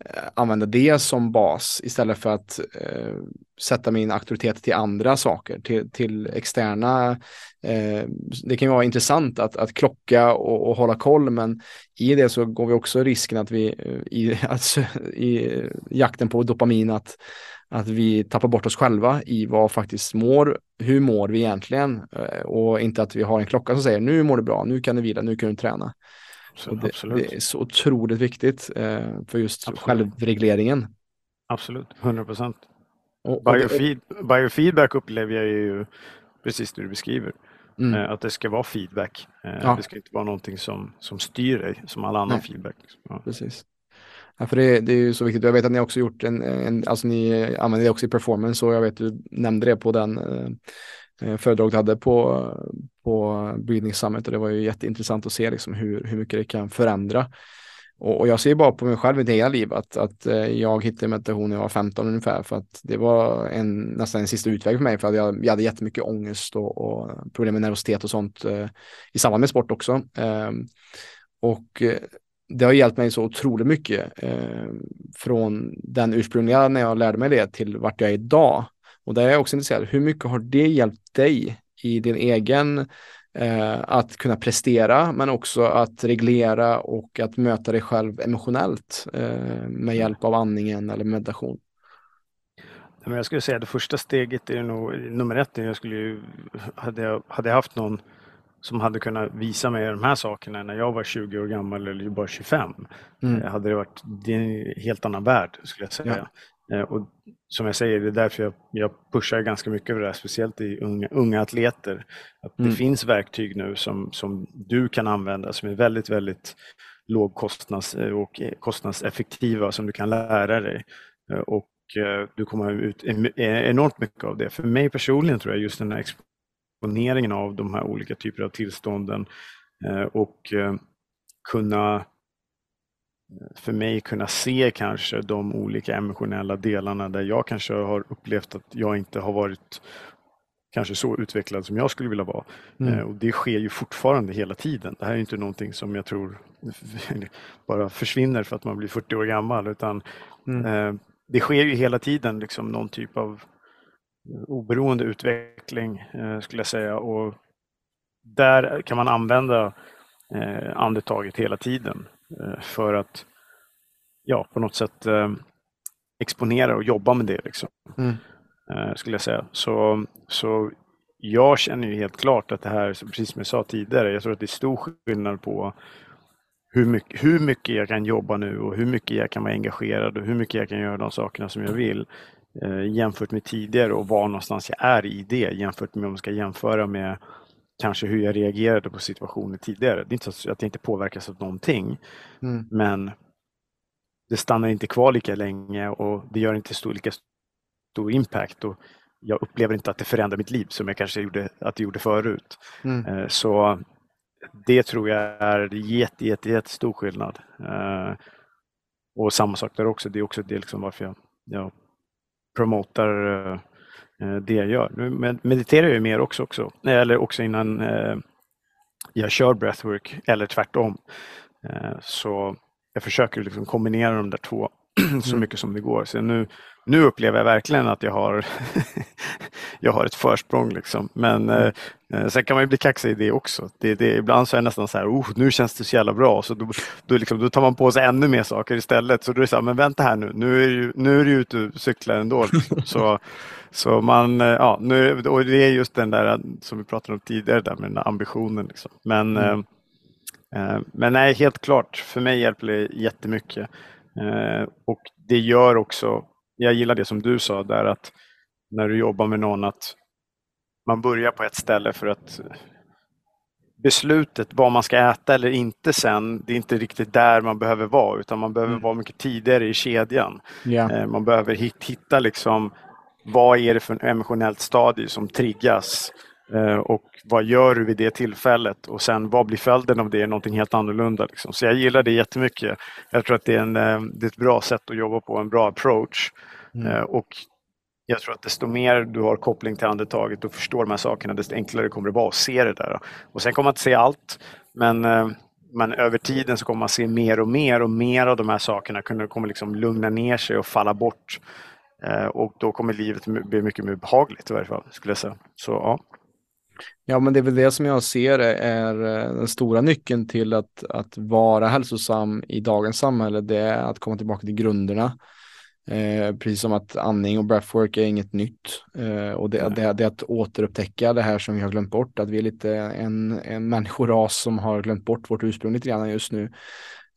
eh, använda det som bas istället för att eh, sätta min auktoritet till andra saker, till, till externa. Eh, det kan ju vara intressant att, att klocka och, och, hålla koll, men i det så går vi också risken att vi eh, i, alltså, i eh, jakten på dopamin att att vi tappar bort oss själva i vad faktiskt mår, hur mår vi egentligen eh, och inte att vi har en klocka som säger nu mår du bra, nu kan du vila, nu kan du träna. Så det, det, är så otroligt viktigt eh, för just Absolut. självregleringen. Absolut, 100 procent. Biofeed, biofeedback upplever jag ju precis det du beskriver. Mm. Eh, att det ska vara feedback. Ja. Det ska inte vara någonting som, som styr dig som all annan Nej. feedback. Ja. Precis. Ja, för det, det, är ju så viktigt. Jag vet att ni också gjort en, en alltså ni använder det också i performance och jag vet du nämnde det på den eh, eh föredrag du hade på, på Breathing Summit och det var ju jätteintressant att se liksom hur, hur mycket det kan förändra. Och, och jag ser bara på mig själv i mitt hela liv att, att eh, jag hittade meditation när jag var 15 ungefär för att det var en, nästan en sista utväg för mig för att jag, jag hade jättemycket ångest och, och problem med nervositet och sånt eh, i samband med sport också. Ehm, eh, och det har hjälpt mig så otroligt mycket eh, från den ursprungliga när jag lärde mig det till vart jag är idag. Och där är jag också intresserad, hur mycket har det hjälpt dig i din egen eh, att kunna prestera men också att reglera och att möta dig själv emotionellt eh, med hjälp av andningen eller meditation? jag skulle säga att det första steget är nog nummer ett. Jag skulle ju, hade, jag, hade jag haft någon som hade kunnat visa mig de här sakerna när jag var 20 år gammal eller bara 25. Mm. Eh, hade det varit det en helt annan värld skulle jag säga. Ja. Eh, och som jag säger, det är därför jag, jag pushar ganska mycket för det här, speciellt i unga, unga atleter. Att mm. Det finns verktyg nu som, som du kan använda som är väldigt, väldigt lågkostnads eh, och kostnadseffektiva som du kan lära dig. Och du kommer ut enormt mycket av det. För mig personligen tror jag just den här exponeringen av de här olika typer av tillstånden eh, och eh, kunna eh, för mig kunna se kanske de olika emotionella delarna där jag kanske har upplevt att jag inte har varit kanske så utvecklad som jag skulle vilja vara. Mm. Och Det sker ju fortfarande hela tiden. Det här är inte någonting som jag tror bara försvinner för att man blir 40 år gammal utan mm. det sker ju hela tiden liksom någon typ av oberoende utveckling eh, skulle jag säga. Och där kan man använda eh, andetaget hela tiden eh, för att ja, på något sätt exponera och jobba med det. Liksom. Mm. Skulle jag säga. Så, så jag känner ju helt klart att det här, precis som jag sa tidigare, jag tror att det är stor skillnad på hur mycket, hur mycket jag kan jobba nu och hur mycket jag kan vara engagerad och hur mycket jag kan göra de sakerna som jag vill jämfört med tidigare och var någonstans jag är i det jämfört med om man ska jämföra med kanske hur jag reagerade på situationer tidigare. Det är inte så att jag inte påverkas av någonting, mm. men det stannar inte kvar lika länge och det gör inte stor, lika stor impact. Och jag upplever inte att det förändrar mitt liv som jag kanske gjorde, att det gjorde förut. Mm. Eh, så det tror jag är jätte, jätte, jättestor skillnad. Eh, och samma sak där också. Det är också det liksom varför jag, jag promotar eh, eh, det jag gör. Nu mediterar jag mer också, också eller också innan eh, jag kör breathwork eller tvärtom. Så jag försöker liksom kombinera de där två så mm. mycket som det går. Så nu, nu upplever jag verkligen att jag har, jag har ett försprång. Liksom. Men mm. eh, sen kan man ju bli kaxig i det också. Det, det, ibland så är det nästan så här, oh, nu känns det så jävla bra. Så då, då, liksom, då tar man på sig ännu mer saker istället. Så då är det så här, men vänta här nu, nu är du, nu är du ute och cyklar ändå. Så, så man, eh, ja, nu, och det är just den där som vi pratade om tidigare, där med den där ambitionen. Liksom. Men, mm. eh, eh men nej, helt klart, för mig hjälper det jättemycket. Eh, och det gör också, jag gillar det som du sa där att när du jobbar med någon att man börjar på ett ställe för att beslutet vad man ska äta eller inte sen, det är inte riktigt där man behöver vara utan man behöver mm. vara mycket tidigare i kedjan. Yeah. Man behöver hitta liksom vad är det för emotionellt stadie som triggas eh, och vad gör du vid det tillfället och sen vad blir följden av det, någonting helt annorlunda. Liksom. Så jag gillar det jättemycket. Jag tror att det är, en, eh, det är ett bra sätt att jobba på, en bra approach. Mm. Eh, och jag tror att desto mer du har koppling till andetaget och förstår de här sakerna, desto enklare kommer det vara att se det där. Och sen kommer man inte se allt, men, eh, men över tiden så kommer man se mer och mer och mer av de här sakerna kommer liksom lugna ner sig och falla bort eh, och då kommer livet bli mycket mer behagligt i varje fall, skulle jag säga. Så, ja. Ja, men det är väl det som jag ser är eh, den stora nyckeln till att, att vara hälsosam i dagens samhälle. Det är att komma tillbaka till grunderna. Eh, precis som att andning och breathwork är inget nytt. Eh, och det, det, det, är att återupptäcka det här som vi har glömt bort. Att vi är lite en, en människoras som har glömt bort vårt ursprung lite grann just nu.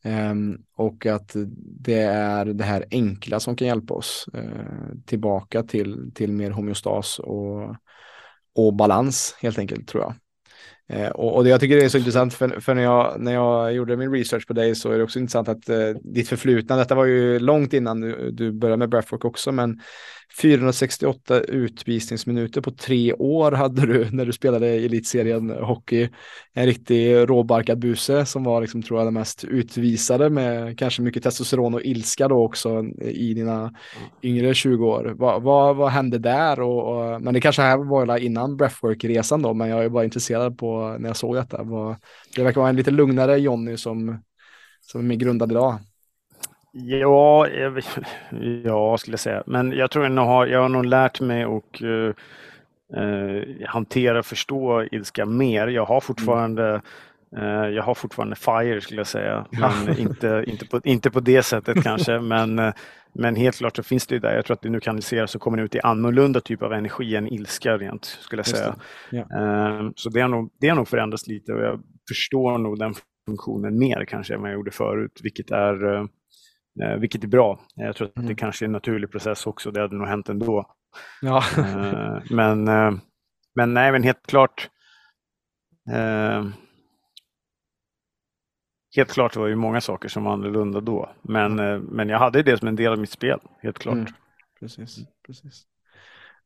Um, och att det är det här enkla som kan hjälpa oss uh, tillbaka till, till mer homeostas och, och balans helt enkelt tror jag. Eh, och, och det jag tycker det är så intressant, för, för, när, jag, när jag gjorde min research på dig så är det också intressant att eh, ditt förflutna, detta var ju långt innan du, du började med breathwork också, men 468 utvisningsminuter på tre år hade du när du spelade i elitserien hockey. En riktig råbarkad buse som var, liksom, tror jag, den mest utvisade med kanske mycket testosteron och ilska då också i dina yngre 20 år. Vad, vad, vad hände där? Och, och, men det kanske här var innan breathwork-resan då, men jag är bara intresserad på när jag såg detta. Det verkar vara en lite lugnare Jonny som, som är grundad idag. Ja, ja, skulle jag säga. Men jag tror jag har, jag har nog lärt mig att uh, uh, hantera och förstå ilska mer. Jag har fortfarande uh, jag har fortfarande FIRE skulle jag säga, men inte, inte, på, inte på det sättet kanske. Men, men helt klart så finns det ju där. Jag tror att det nu kanaliseras och kommer ut i annorlunda typ av energi än ilska rent, skulle jag säga. Ja. Så det har, nog, det har nog förändrats lite och jag förstår nog den funktionen mer kanske än vad jag gjorde förut, vilket är Eh, vilket är bra. Jag tror att mm. det kanske är en naturlig process också. Det hade nog hänt ändå. Ja. eh, men, eh, men nej, men helt klart. Helt klart var det många saker som var annorlunda då. Men. Eh, men jag hade det som en del av mitt spel, helt klart. Mm. Precis, precis.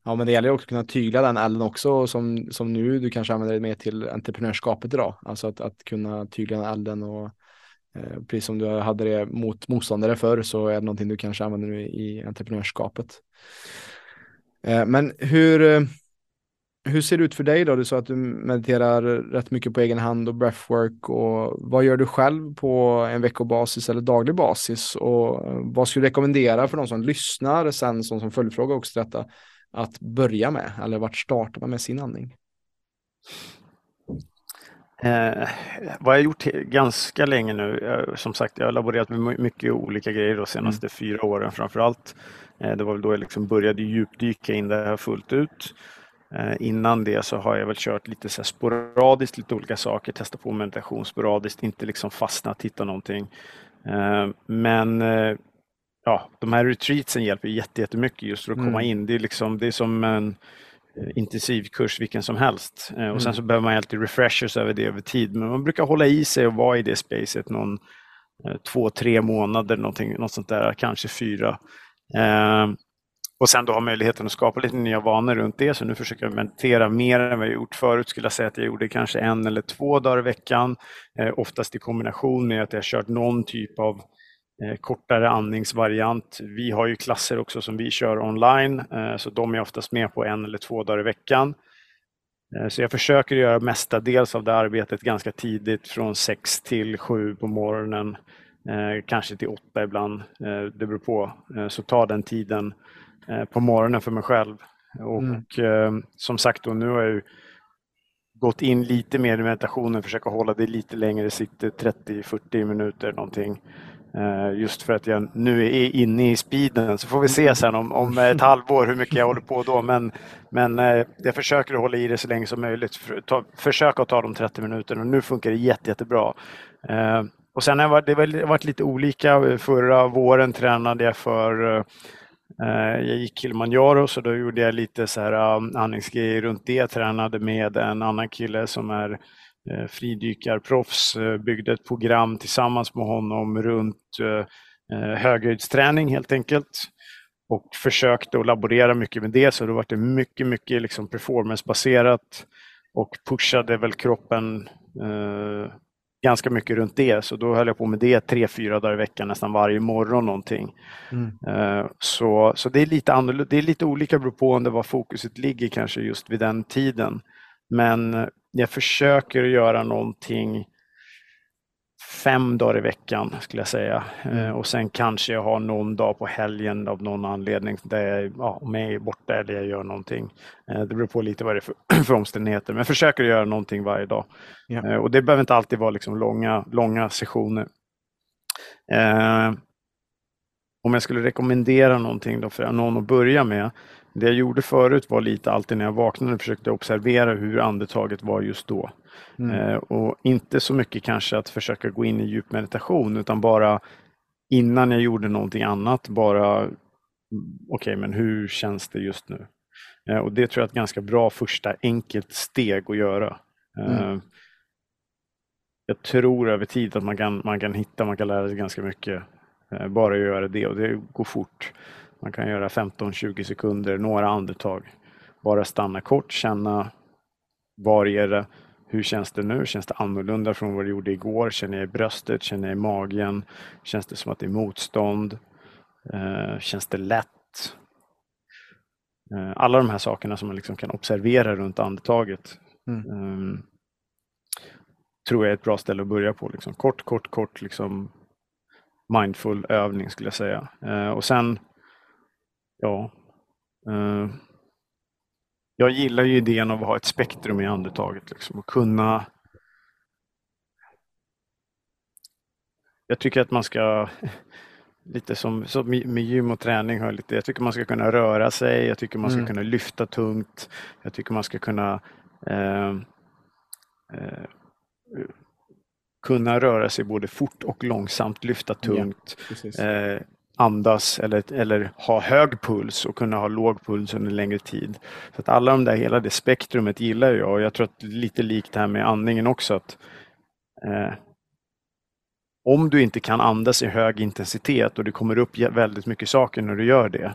Ja, men det gäller också att kunna tygla den elden också som, som nu du kanske använder det mer till entreprenörskapet idag. Alltså att, att kunna tygla den elden och Eh, precis som du hade det mot motståndare förr så är det någonting du kanske använder nu i entreprenörskapet. Eh, men hur, eh, hur ser det ut för dig då? Du sa att du mediterar rätt mycket på egen hand och breathwork och vad gör du själv på en veckobasis eller daglig basis och vad skulle du rekommendera för de som lyssnar sen som, som följdfråga också till detta att börja med eller vart startar man med sin andning? Eh, vad jag gjort ganska länge nu, jag, som sagt jag har laborerat med mycket olika grejer de senaste mm. fyra åren framförallt. Eh, det var väl då jag liksom började djupdyka in det här fullt ut. Eh, innan det så har jag väl kört lite så sporadiskt, lite olika saker, testat på meditation sporadiskt, inte liksom fastnat, hittat någonting. Eh, men eh, ja, de här retreatsen hjälper jättemycket just för att komma mm. in. Det är, liksom, det är som en intensivkurs vilken som helst. Och sen mm. så behöver man alltid refreshers över det över tid. Men man brukar hålla i sig och vara i det spacet någon två, tre månader, någonting, något sånt där, kanske fyra och sen då ha möjligheten att skapa lite nya vanor runt det. Så nu försöker jag meditera mer än vad jag gjort förut. Skulle jag säga att jag gjorde kanske en eller två dagar i veckan. Eh, oftast i kombination med att jag kört någon typ av Eh, kortare andningsvariant. Vi har ju klasser också som vi kör online, eh, så de är oftast med på en eller två dagar i veckan. Eh, så jag försöker göra mestadels av det arbetet ganska tidigt, från 6 till 7 på morgonen, eh, kanske till åtta ibland, eh, det beror på. Så ta den tiden på morgonen för mig själv. Och mm. som sagt, då, nu har jag gått in lite mer i meditationen, försöka hålla det lite längre, sitter 30-40 minuter någonting. Eh, just för att jag nu är inne i speeden så får vi se sen om, om ett halvår hur mycket jag håller på då. Men, men eh, jag försöker hålla i det så länge som möjligt. Försöka ta de 30 minuterna och nu funkar det jätte, jättebra. Eh, och sen har det varit lite olika. Förra våren tränade jag för Eh, jag gick Kilimanjaro så då gjorde jag lite så här eh, andningsgrejer runt det. Jag tränade med en annan kille som är eh, fridykarproffs, byggde ett program tillsammans med honom runt höghöjdsträning helt enkelt. Och försökte att laborera mycket med det, så då var det mycket, mycket liksom performancebaserat och pushade väl kroppen ganska mycket runt det. Så då höll jag på med det tre, fyra dagar i veckan nästan varje morgon någonting. Mm. Eh, så, så det är lite annorlunda, det är lite olika beroende på var fokuset ligger kanske just vid den tiden. Men jag försöker göra någonting fem dagar i veckan skulle jag säga. Mm. Eh, och sen kanske jag har någon dag på helgen av någon anledning där jag, ja, om jag är borta eller jag gör någonting. Eh, det beror på lite vad det är för, för omständigheter, men jag försöker göra någonting varje dag. Ja. Och det behöver inte alltid vara liksom långa, långa sessioner. Eh, om jag skulle rekommendera någonting då för någon att börja med. Det jag gjorde förut var lite alltid när jag vaknade försökte observera hur andetaget var just då. Mm. Eh, och inte så mycket kanske att försöka gå in i djup meditation utan bara innan jag gjorde någonting annat bara okej okay, men hur känns det just nu? Eh, och det tror jag är ett ganska bra första enkelt steg att göra. Eh, mm. Jag tror över tid att man kan, man kan hitta, man kan lära sig ganska mycket bara göra det och det går fort. Man kan göra 15-20 sekunder, några andetag. Bara stanna kort, känna var är det? Hur känns det nu? Känns det annorlunda från vad det gjorde igår? Känner jag i bröstet? Känner jag i magen? Känns det som att det är motstånd? Eh, känns det lätt? Eh, alla de här sakerna som man liksom kan observera runt andetaget mm. um, tror jag är ett bra ställe att börja på. Liksom. Kort, kort, kort liksom mindful övning skulle jag säga. Eh, och sen, ja, jag gillar ju idén av att ha ett spektrum i andetaget liksom, och kunna Jag tycker att man ska lite som, som med gym och träning, lite, jag tycker man ska kunna röra sig, jag tycker man ska mm. kunna lyfta tungt, jag tycker man ska kunna eh, eh, kunna röra sig både fort och långsamt, lyfta tungt, ja, eh, andas eller, eller ha hög puls och kunna ha låg puls under längre tid. Så att alla de där, hela det spektrumet gillar jag och jag tror att lite likt det här med andningen också att eh, om du inte kan andas i hög intensitet och det kommer upp väldigt mycket saker när du gör det,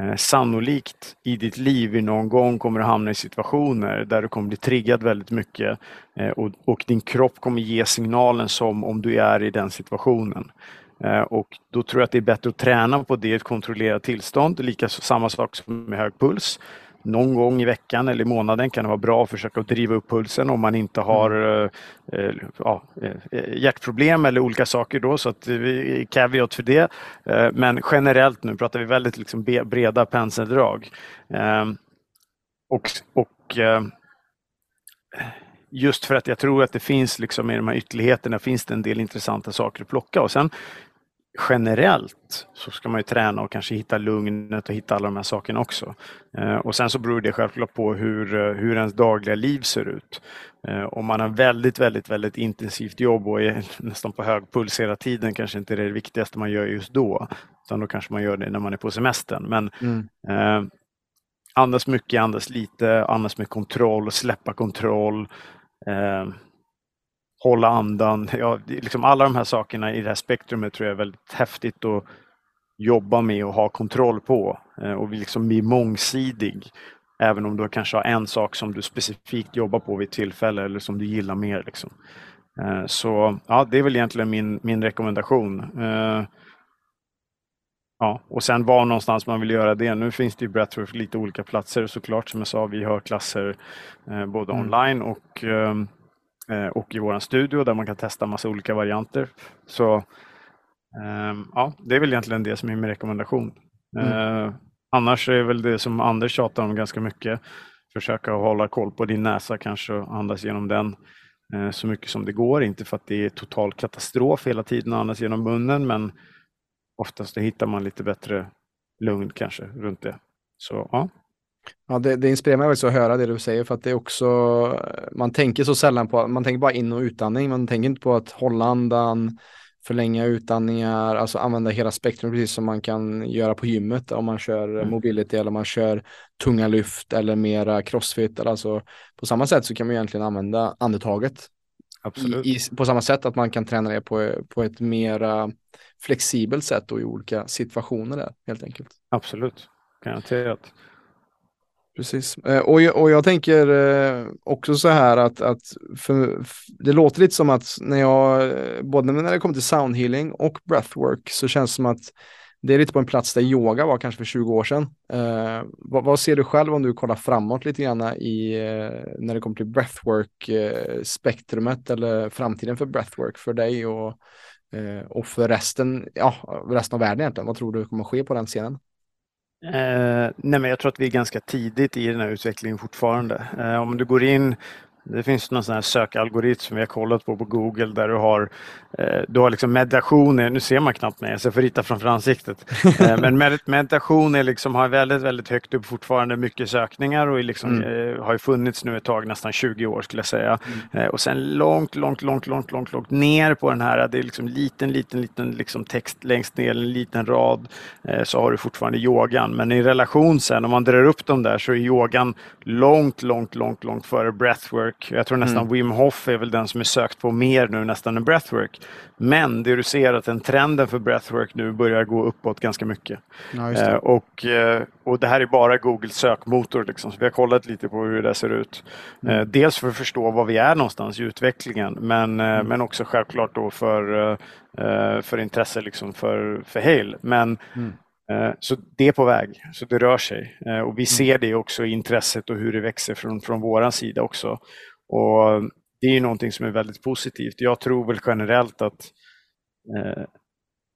Eh, sannolikt i ditt liv i någon gång kommer du hamna i situationer där du kommer bli triggad väldigt mycket eh, och, och, din kropp kommer ge signalen som om du är i den situationen. Eh, och då tror jag att det är bättre att träna på det i ett kontrollerat tillstånd, lika samma sak som med hög puls någon gång i veckan eller i månaden kan det vara bra att försöka driva upp pulsen om man inte har mm. eh, ja, eh, hjärtproblem eller olika saker då så att vi caveat för det. Eh, men generellt nu pratar vi väldigt liksom breda penseldrag. Eh, och, och eh, just för att jag tror att det finns liksom i de här ytterligheterna finns det en del intressanta saker att plocka och sen generellt så ska man ju träna och kanske hitta lugnet och hitta alla de här sakerna också. Eh, och sen så beror det självklart på hur, eh, hur ens dagliga liv ser ut. Eh, om man har väldigt, väldigt, väldigt intensivt jobb och är nästan på hög puls hela tiden kanske inte det är det viktigaste man gör just då. Utan då kanske man gör det när man är på semestern. Men mm. eh, andas mycket, andas lite, andas med kontroll, släppa kontroll. Eh, hålla andan. Ja, liksom alla de här sakerna i det här spektrumet tror jag är väldigt häftigt att jobba med och ha kontroll på eh, och liksom bli mångsidig. Även om du kanske har en sak som du specifikt jobbar på vid tillfälle eller som du gillar mer. Liksom. Eh, så ja, det är väl egentligen min, min rekommendation. Eh, ja, och sen var någonstans man vill göra det. Nu finns det ju Breathwork lite olika platser såklart. Som jag sa, vi har klasser både mm. online och Eh, och i vår studio där man kan testa massa olika varianter. Så ehm, ja, det är väl egentligen det som är min rekommendation. Mm. Eh, annars är väl det som Anders tjatar om ganska mycket. Försöka hålla koll på din näsa kanske och andas genom den eh, så mycket som det går. Inte för att det är total katastrof hela tiden att andas genom munnen men oftast hittar man lite bättre lugn kanske runt det. Så ja, Ja, det, det inspirerar mig också att höra det du säger för att det är också, man tänker så sällan på, man tänker bara in och utandning, man tänker inte på att hålla andan, förlänga utandningar, alltså använda hela spektrum precis som man kan göra på gymmet om man kör mm. mobility eller man kör tunga lyft eller mera crossfit. Alltså, på samma sätt så kan man egentligen använda andetaget. Absolut. I, i, på samma sätt att man kan träna det på, på ett mera flexibelt sätt och i olika situationer där helt enkelt. Absolut, garanterat. Precis. Eh, och jag, och jag tänker eh, också så här att, att för, det låter lite som att när jag, eh, både när det kommer till soundhealing och breathwork så känns det som att det är lite på en plats där yoga var kanske för 20 år sedan. Eh, vad, vad, ser du själv om du kollar framåt lite grann i, eh, när det kommer till breathwork-spektrumet eh, eller framtiden för breathwork för dig och, och för resten, ja, resten av världen egentligen? Vad tror du kommer ske på den scenen? Eh, nej men jag tror att vi är ganska tidigt i den här utvecklingen fortfarande. Eh, om du går in det finns någon sån här sökalgoritm som vi har kollat på på Google där du har, eh, du har liksom meditationer, nu ser man knappt mig, så jag får rita framför ansiktet. eh, men med, meditation är liksom, har väldigt, väldigt högt upp fortfarande, mycket sökningar och liksom, mm. eh, har funnits nu ett tag, nästan 20 år skulle jag säga. Mm. Och sen långt, långt, långt, långt, långt, långt ner på den här, det är liksom liten, liten, liten liksom text längst ner, en liten rad, så har du fortfarande yogan. Men i relation sen, om man drar upp dem där, så är yogan långt, långt, långt, långt före breathwork breathwork. Jag tror nästan mm. Wim Hof är väl den som är sökt på mer nu nästan än breathwork. Men det du ser att den trenden för breathwork nu börjar gå uppåt ganska mycket. Ja, det. Eh, och, eh, och det här är bara Googles sökmotor. Liksom. Så vi har kollat lite på hur det ser ut. Mm. Eh, dels för att förstå var vi är någonstans i utvecklingen men, mm. men också självklart då för, för intresse liksom för, för Hale. Men mm. Så det är på väg, så det rör sig. Och vi mm. ser det också i intresset och hur det växer från, från vår sida också. Och Det är någonting som är väldigt positivt. Jag tror väl generellt att eh,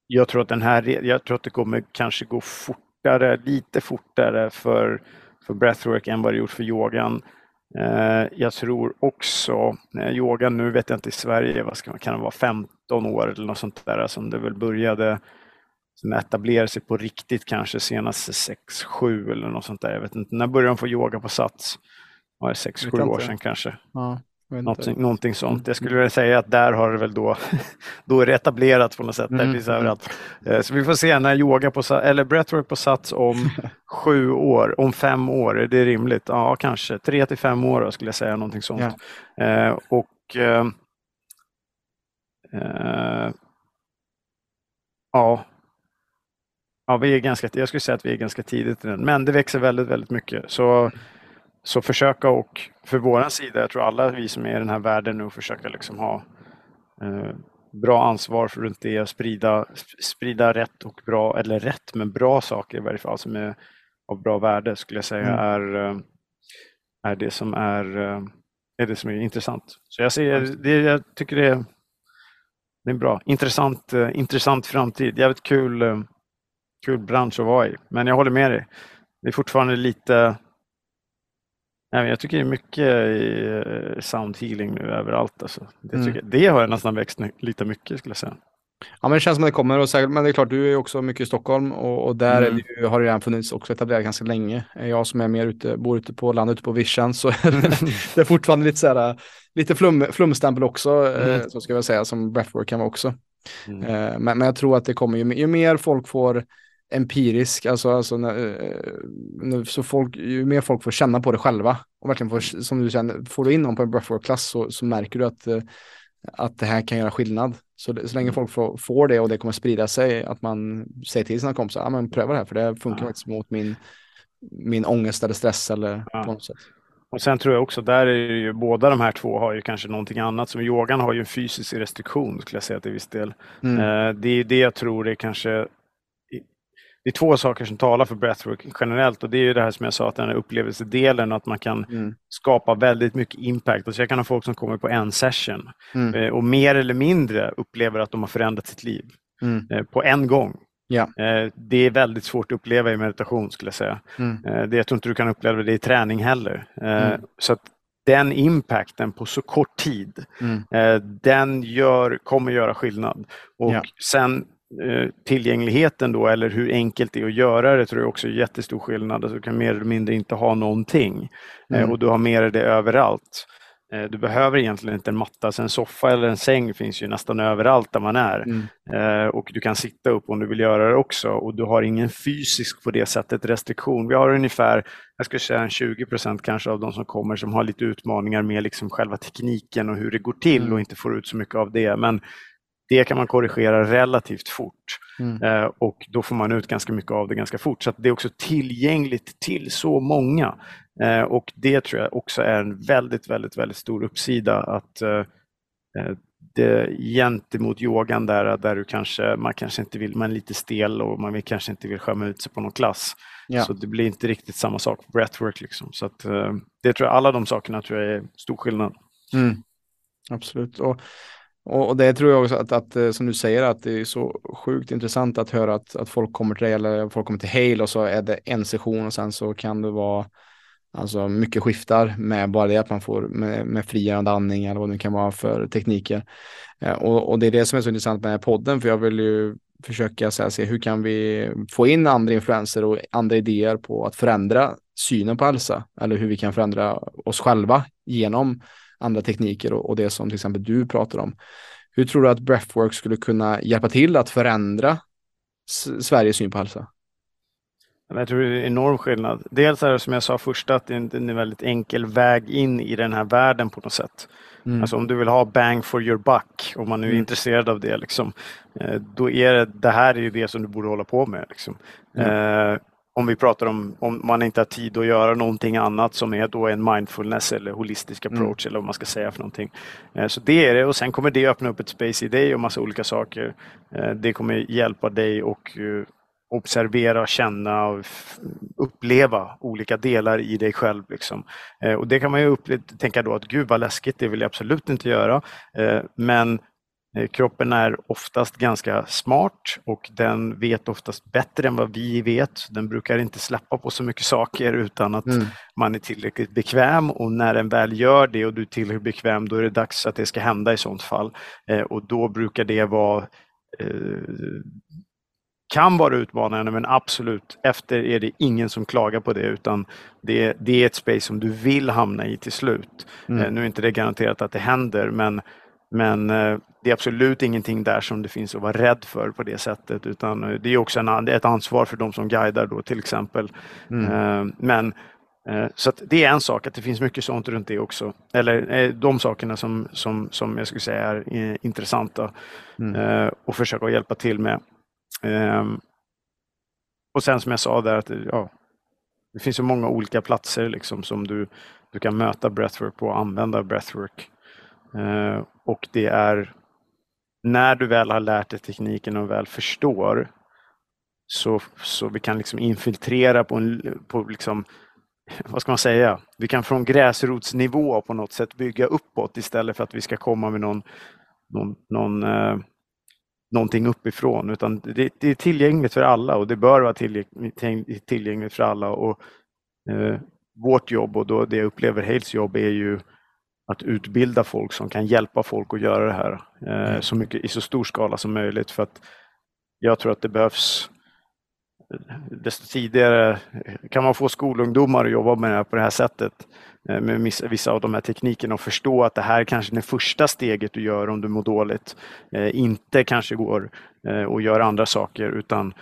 jag tror att den här, jag tror att det kommer kanske gå fortare, lite fortare för, för breathwork än vad det gjort för yogan. Eh, jag tror också, eh, yogan nu vet jag inte i Sverige, vad ska man, kan det vara 15 år eller något sånt där som det väl började som etablerade sig på riktigt kanske senaste 6-7 eller något sånt där. Jag vet inte, när började de få yoga på Sats? var det sex, sju år sedan kanske. Ja, någonting, någonting sånt. Jag skulle vilja säga att där har det väl då, då är det etablerat på något sätt. Mm. Det överallt. Eh, så vi får se när yoga på, eller breathwork på Sats om sju år, om fem år, är det rimligt? Ja, kanske tre till fem år skulle jag säga, någonting sånt. Ja. Eh, och eh, Ja, Ja, vi är ganska, jag skulle säga att vi är ganska tidigt i den, men det växer väldigt, väldigt mycket. Så så försöka och för våran sida, jag tror alla vi som är i den här världen nu, försöka liksom ha eh, bra ansvar för runt det, sprida, sprida rätt och bra, eller rätt, men bra saker i varje fall som är av bra värde skulle jag säga mm. är, eh, är det som är, eh, är det som är intressant. Så jag, ser, det, jag tycker det är, det är bra. Intressant, eh, intressant framtid. Jävligt kul, kul bransch att vara i. Men jag håller med dig. Det är fortfarande lite jag tycker det är mycket eh, sound healing nu överallt. Alltså. Det, mm. det har nästan växt lite mycket skulle jag säga. Ja, men det känns som att det kommer. Och säkert, men det är klart, du är också mycket i Stockholm och, och där mm. det, har det redan funnits också etablerat ganska länge. Jag som är mer ute, bor ute på landet, ute på vischan, så det är fortfarande lite, så här, lite flum, flumstämpel också, mm. eh, så ska jag säga, som breathwork kan vara också. Mm. Eh, men, men jag tror att det kommer, ju, ju mer folk får empirisk, alltså, alltså när, när, så folk, ju mer folk får känna på det själva och verkligen får, som du känner, får du in någon på en breathwork-klass så, så märker du att, att det här kan göra skillnad. Så, så länge folk får, får det och det kommer sprida sig, att man säger till sina kompisar, ja men pröva det här för det funkar ja. faktiskt mot min, min ångest eller stress eller ja. på något sätt. Och sen tror jag också, där är ju båda de här två har ju kanske någonting annat. Som yogan har ju en fysisk restriktion skulle jag säga till viss del. Mm. Eh, det är det jag tror är kanske det är två saker som talar för breathwork generellt och det är ju det här som jag sa, att den här upplevelsedelen, att man kan mm. skapa väldigt mycket impact. Alltså jag kan ha folk som kommer på en session mm. Eh, och mer eller mindre upplever att de har förändrat sitt liv mm. Eh, på en gång. Ja. Eh, det är väldigt svårt att uppleva i meditation skulle jag säga. Mm. Det, jag tror inte du kan uppleva det i träning heller. Mm. Så den impacten på så kort tid, mm. den gör, kommer göra skillnad. Och ja. sen tillgängligheten då eller hur enkelt det är att göra det tror jag också är jättestor skillnad. Alltså, du kan mer eller mindre inte ha någonting eh, mm. och du har mer det överallt. Eh, du behöver egentligen inte en matta, så en soffa eller en säng finns ju nästan överallt där man är. Mm. Eh, och du kan sitta upp om du vill göra det också och du har ingen fysisk på det sättet restriktion. Vi har ungefär, jag skulle säga 20 procent kanske av de som kommer som har lite utmaningar med liksom själva tekniken och hur det går till mm. och inte får ut så mycket av det. Men det kan man korrigera relativt fort mm. eh, och då får man ut ganska mycket av det ganska fort. Så det är också tillgängligt till så många. Eh, och det tror jag också är en väldigt, väldigt, väldigt stor uppsida att eh, det, gentemot yogan där, där du kanske, man kanske inte vill, man är lite stel och man vill, kanske inte vill skämma ut sig på någon klass. Ja. Så det blir inte riktigt samma sak på breathwork. Liksom. Så att, det tror jag, alla de sakerna tror jag är stor skillnad. Mm. Absolut. Och och, det tror jag också att, att, eh, som du säger, att det är så sjukt intressant att höra att, att folk kommer till dig eller folk kommer till Hale och så är det en session och sen så kan det vara Alltså mycket skiftar med bara det att man får med, med frigörande andning eller vad det kan vara för tekniker. Eh, och, och, det är det som är så intressant med den här podden, för jag vill ju försöka så här, se hur kan vi få in andra influenser och andra idéer på att förändra synen på hälsa eller hur vi kan förändra oss själva genom andra tekniker och, och det som till exempel du pratar om. Hur tror du att breathwork skulle kunna hjälpa till att förändra Sveriges syn på hälsa? Jag tror det är en enorm skillnad. Dels är det som jag sa först att det är en väldigt enkel väg in i den här världen på något sätt. Mm. Alltså om du vill ha bang for your buck, om man nu är mm. intresserad av det, liksom, eh, då är det, det här är ju det som du borde hålla på med. Liksom. Mm. Eh, om vi pratar om om man inte har tid att göra någonting annat som är då en mindfulness eller holistisk mm. approach mm. eller vad man ska säga för någonting. Eh, så det är det och sen kommer det öppna upp ett space i dig och massa olika saker. Eh, det kommer hjälpa dig och eh, observera, känna och uppleva olika delar i dig själv. Liksom. Och det kan man ju tänka då att gud vad läskigt, det vill jag absolut inte göra. Men kroppen är oftast ganska smart och den vet oftast bättre än vad vi vet. Den brukar inte släppa på så mycket saker utan att mm. man är tillräckligt bekväm och när den väl gör det och du är tillräckligt bekväm då är det dags att det ska hända i sånt fall. Eh, och då brukar det vara eh, kan vara utmanande men absolut, efter är det ingen som klagar på det utan det, det är ett space som du vill hamna i till slut. Mm. Nu är inte det garanterat att det händer men men eh, det är absolut ingenting där som det finns att vara rädd för på det sättet utan eh, det är också en, ett ansvar för de som guidar då till exempel. Mm. Eh, men så det är en sak att det finns mycket sånt runt det också. Eller de sakerna som, som, som jag skulle säga är intressanta mm. och försöka hjälpa till med. Ehm, och sen som jag sa där att ja, det finns så många olika platser liksom som du, du kan möta breathwork på och använda breathwork. Eh, och det är när du väl har lärt dig tekniken och väl förstår så, så vi kan liksom infiltrera på, en, på liksom, vad ska man säga, vi kan från gräsrotsnivå på något sätt bygga uppåt istället för att vi ska komma med någon, någon, någon eh, någonting uppifrån utan det, det, är tillgängligt för alla och det bör vara tillgängligt, tillgängligt för alla. Och, eh, vårt jobb och då det jag upplever Hales jobb är ju att utbilda folk som kan hjälpa folk att göra det här eh, mm. så mycket, i så stor skala som möjligt. För att jag tror att det behövs desto tidigare kan man få skolungdomar att jobba med det här på det här sättet eh, med vissa av de här teknikerna och förstå att det här kanske är det första steget du gör om du mår dåligt. Eh, inte kanske går eh, och gör andra saker utan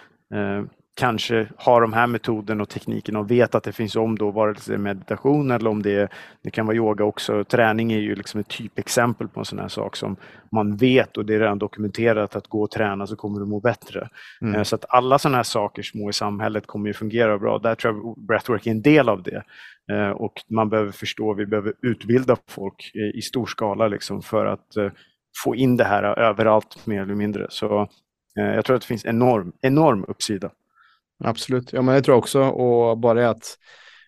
kanske har de här metoderna och tekniken och vet att det finns om då, vare sig meditation eller om det, det kan vara yoga också. Träning är ju liksom ett typexempel på en sån här sak som man vet och det är redan dokumenterat att gå och träna så kommer du må bättre. Mm. Eh, så att alla sådana här saker små i samhället kommer ju fungera bra. Där tror jag breathwork är en del av det. Eh, och man behöver förstå, vi behöver utbilda folk i stor skala liksom för att eh, få in det här överallt mer eller mindre. Så jag tror att det finns enorm, enorm uppsida. Absolut, ja men jag tror också och bara det att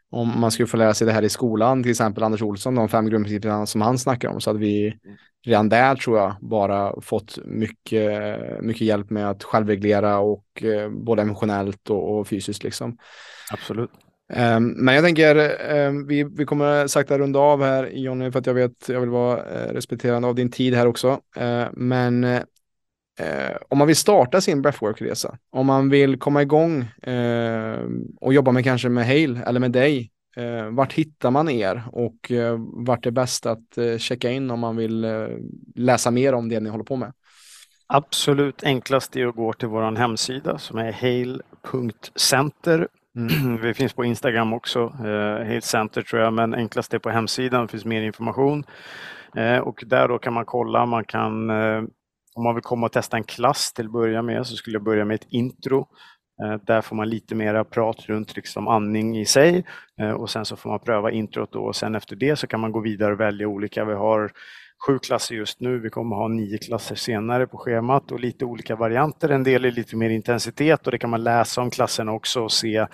om man skulle få lära sig det här i skolan, till exempel Anders Olsson, de fem grundprinciperna som han snackar om, så hade vi redan där tror jag bara fått mycket, mycket hjälp med att självreglera och eh, både emotionellt och, och, fysiskt liksom. Absolut. Um, men jag tänker, um, vi, vi kommer sakta runda av här Jonny, för att jag vet, jag vill vara uh, respekterande av din tid här också. Uh, men Eh, om man vill starta sin breathwork-resa, om man vill komma igång eh, och jobba med kanske med Hale eller med dig, eh, vart hittar man er och eh, vart är bäst att eh, checka in om man vill eh, läsa mer om det ni håller på med? Absolut enklast är att gå till vår hemsida som är hail.center. Mm. Vi finns på Instagram också, eh, Hail Center tror jag, men enklast är på hemsidan, det finns mer information. Och där då kan man kolla, man kan om man vill komma och testa en klass till att börja med så skulle jag börja med ett intro. Eh, där får man lite mera prat runt liksom andning i sig eh, och sen så får man pröva introt då och sen efter det så kan man gå vidare och välja olika. Vi har sju klasser just nu, vi kommer ha nio klasser senare på schemat och lite olika varianter. En del är lite mer intensitet och det kan man läsa om klasserna också och se eh,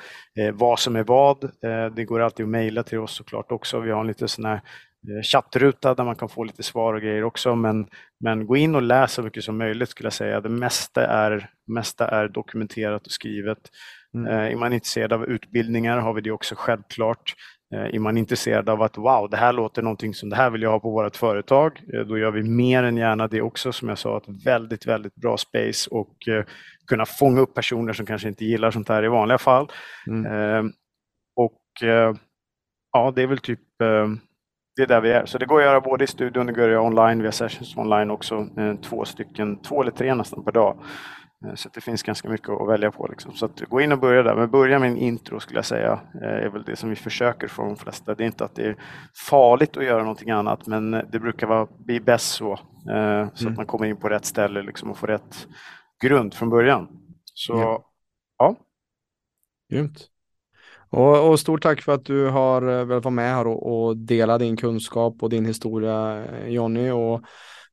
vad som är vad. Det går alltid att mejla till oss såklart också. Vi har en lite sån här chattruta där man kan få lite svar och grejer också. Men, men gå in och läs så mycket som möjligt skulle jag säga. Det mesta är, mesta är dokumenterat och skrivet. Mm. Eh, är man intresserad av utbildningar har vi det också självklart. Eh, är man intresserad av att wow, det här låter någonting som det här vill jag ha på vårt företag, då gör vi mer än gärna det också. Som jag sa, ett väldigt, väldigt bra space och kunna fånga upp personer som kanske inte gillar sånt här i vanliga fall. Mm. och ja, det är väl typ det är där vi är. Så det går att göra både i studion, det går att göra online, vi har sessions online också, eh, två stycken, två eller tre nästan per dag. Eh, så det finns ganska mycket att välja på. Liksom. Så gå in och börja där, men börja med en intro skulle jag säga, eh, är väl det som vi försöker få de flesta. Det är inte att det är farligt att göra någonting annat, men det brukar vara, bli bäst så. Så mm. att man kommer in på rätt ställe liksom, och får rätt grund från början. Så ja. ja. Grymt. Och, och, stort tack för att du har eh, velat vara med här och, och dela din kunskap och din historia eh, Jonny. Och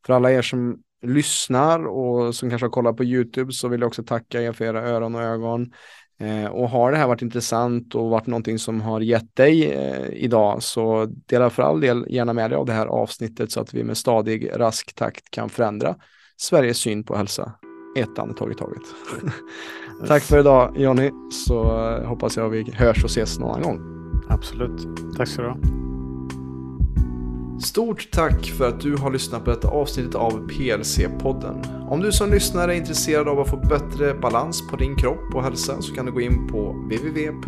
för alla er som lyssnar och som kanske har kollat på YouTube så vill jag också tacka er för era öron och ögon. Eh, och har det här varit intressant och varit någonting som har gett dig eh, idag så dela för all del gärna med dig av det här avsnittet så att vi med stadig rask takt kan förändra Sveriges syn på hälsa ett andetag i taget. Tack för idag Jonny, så eh, hoppas jag vi hörs och ses någon gång. Absolut. Tack så du ha. Stort tack för att du har lyssnat på detta avsnittet av PLC-podden. Om du som lyssnare är intresserad av att få bättre balans på din kropp och hälsa så kan du gå in på www.plclub.se.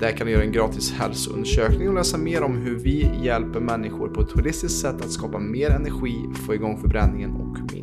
Där kan du göra en gratis hälsoundersökning och läsa mer om hur vi hjälper människor på ett holistiskt sätt att skapa mer energi, få igång förbränningen och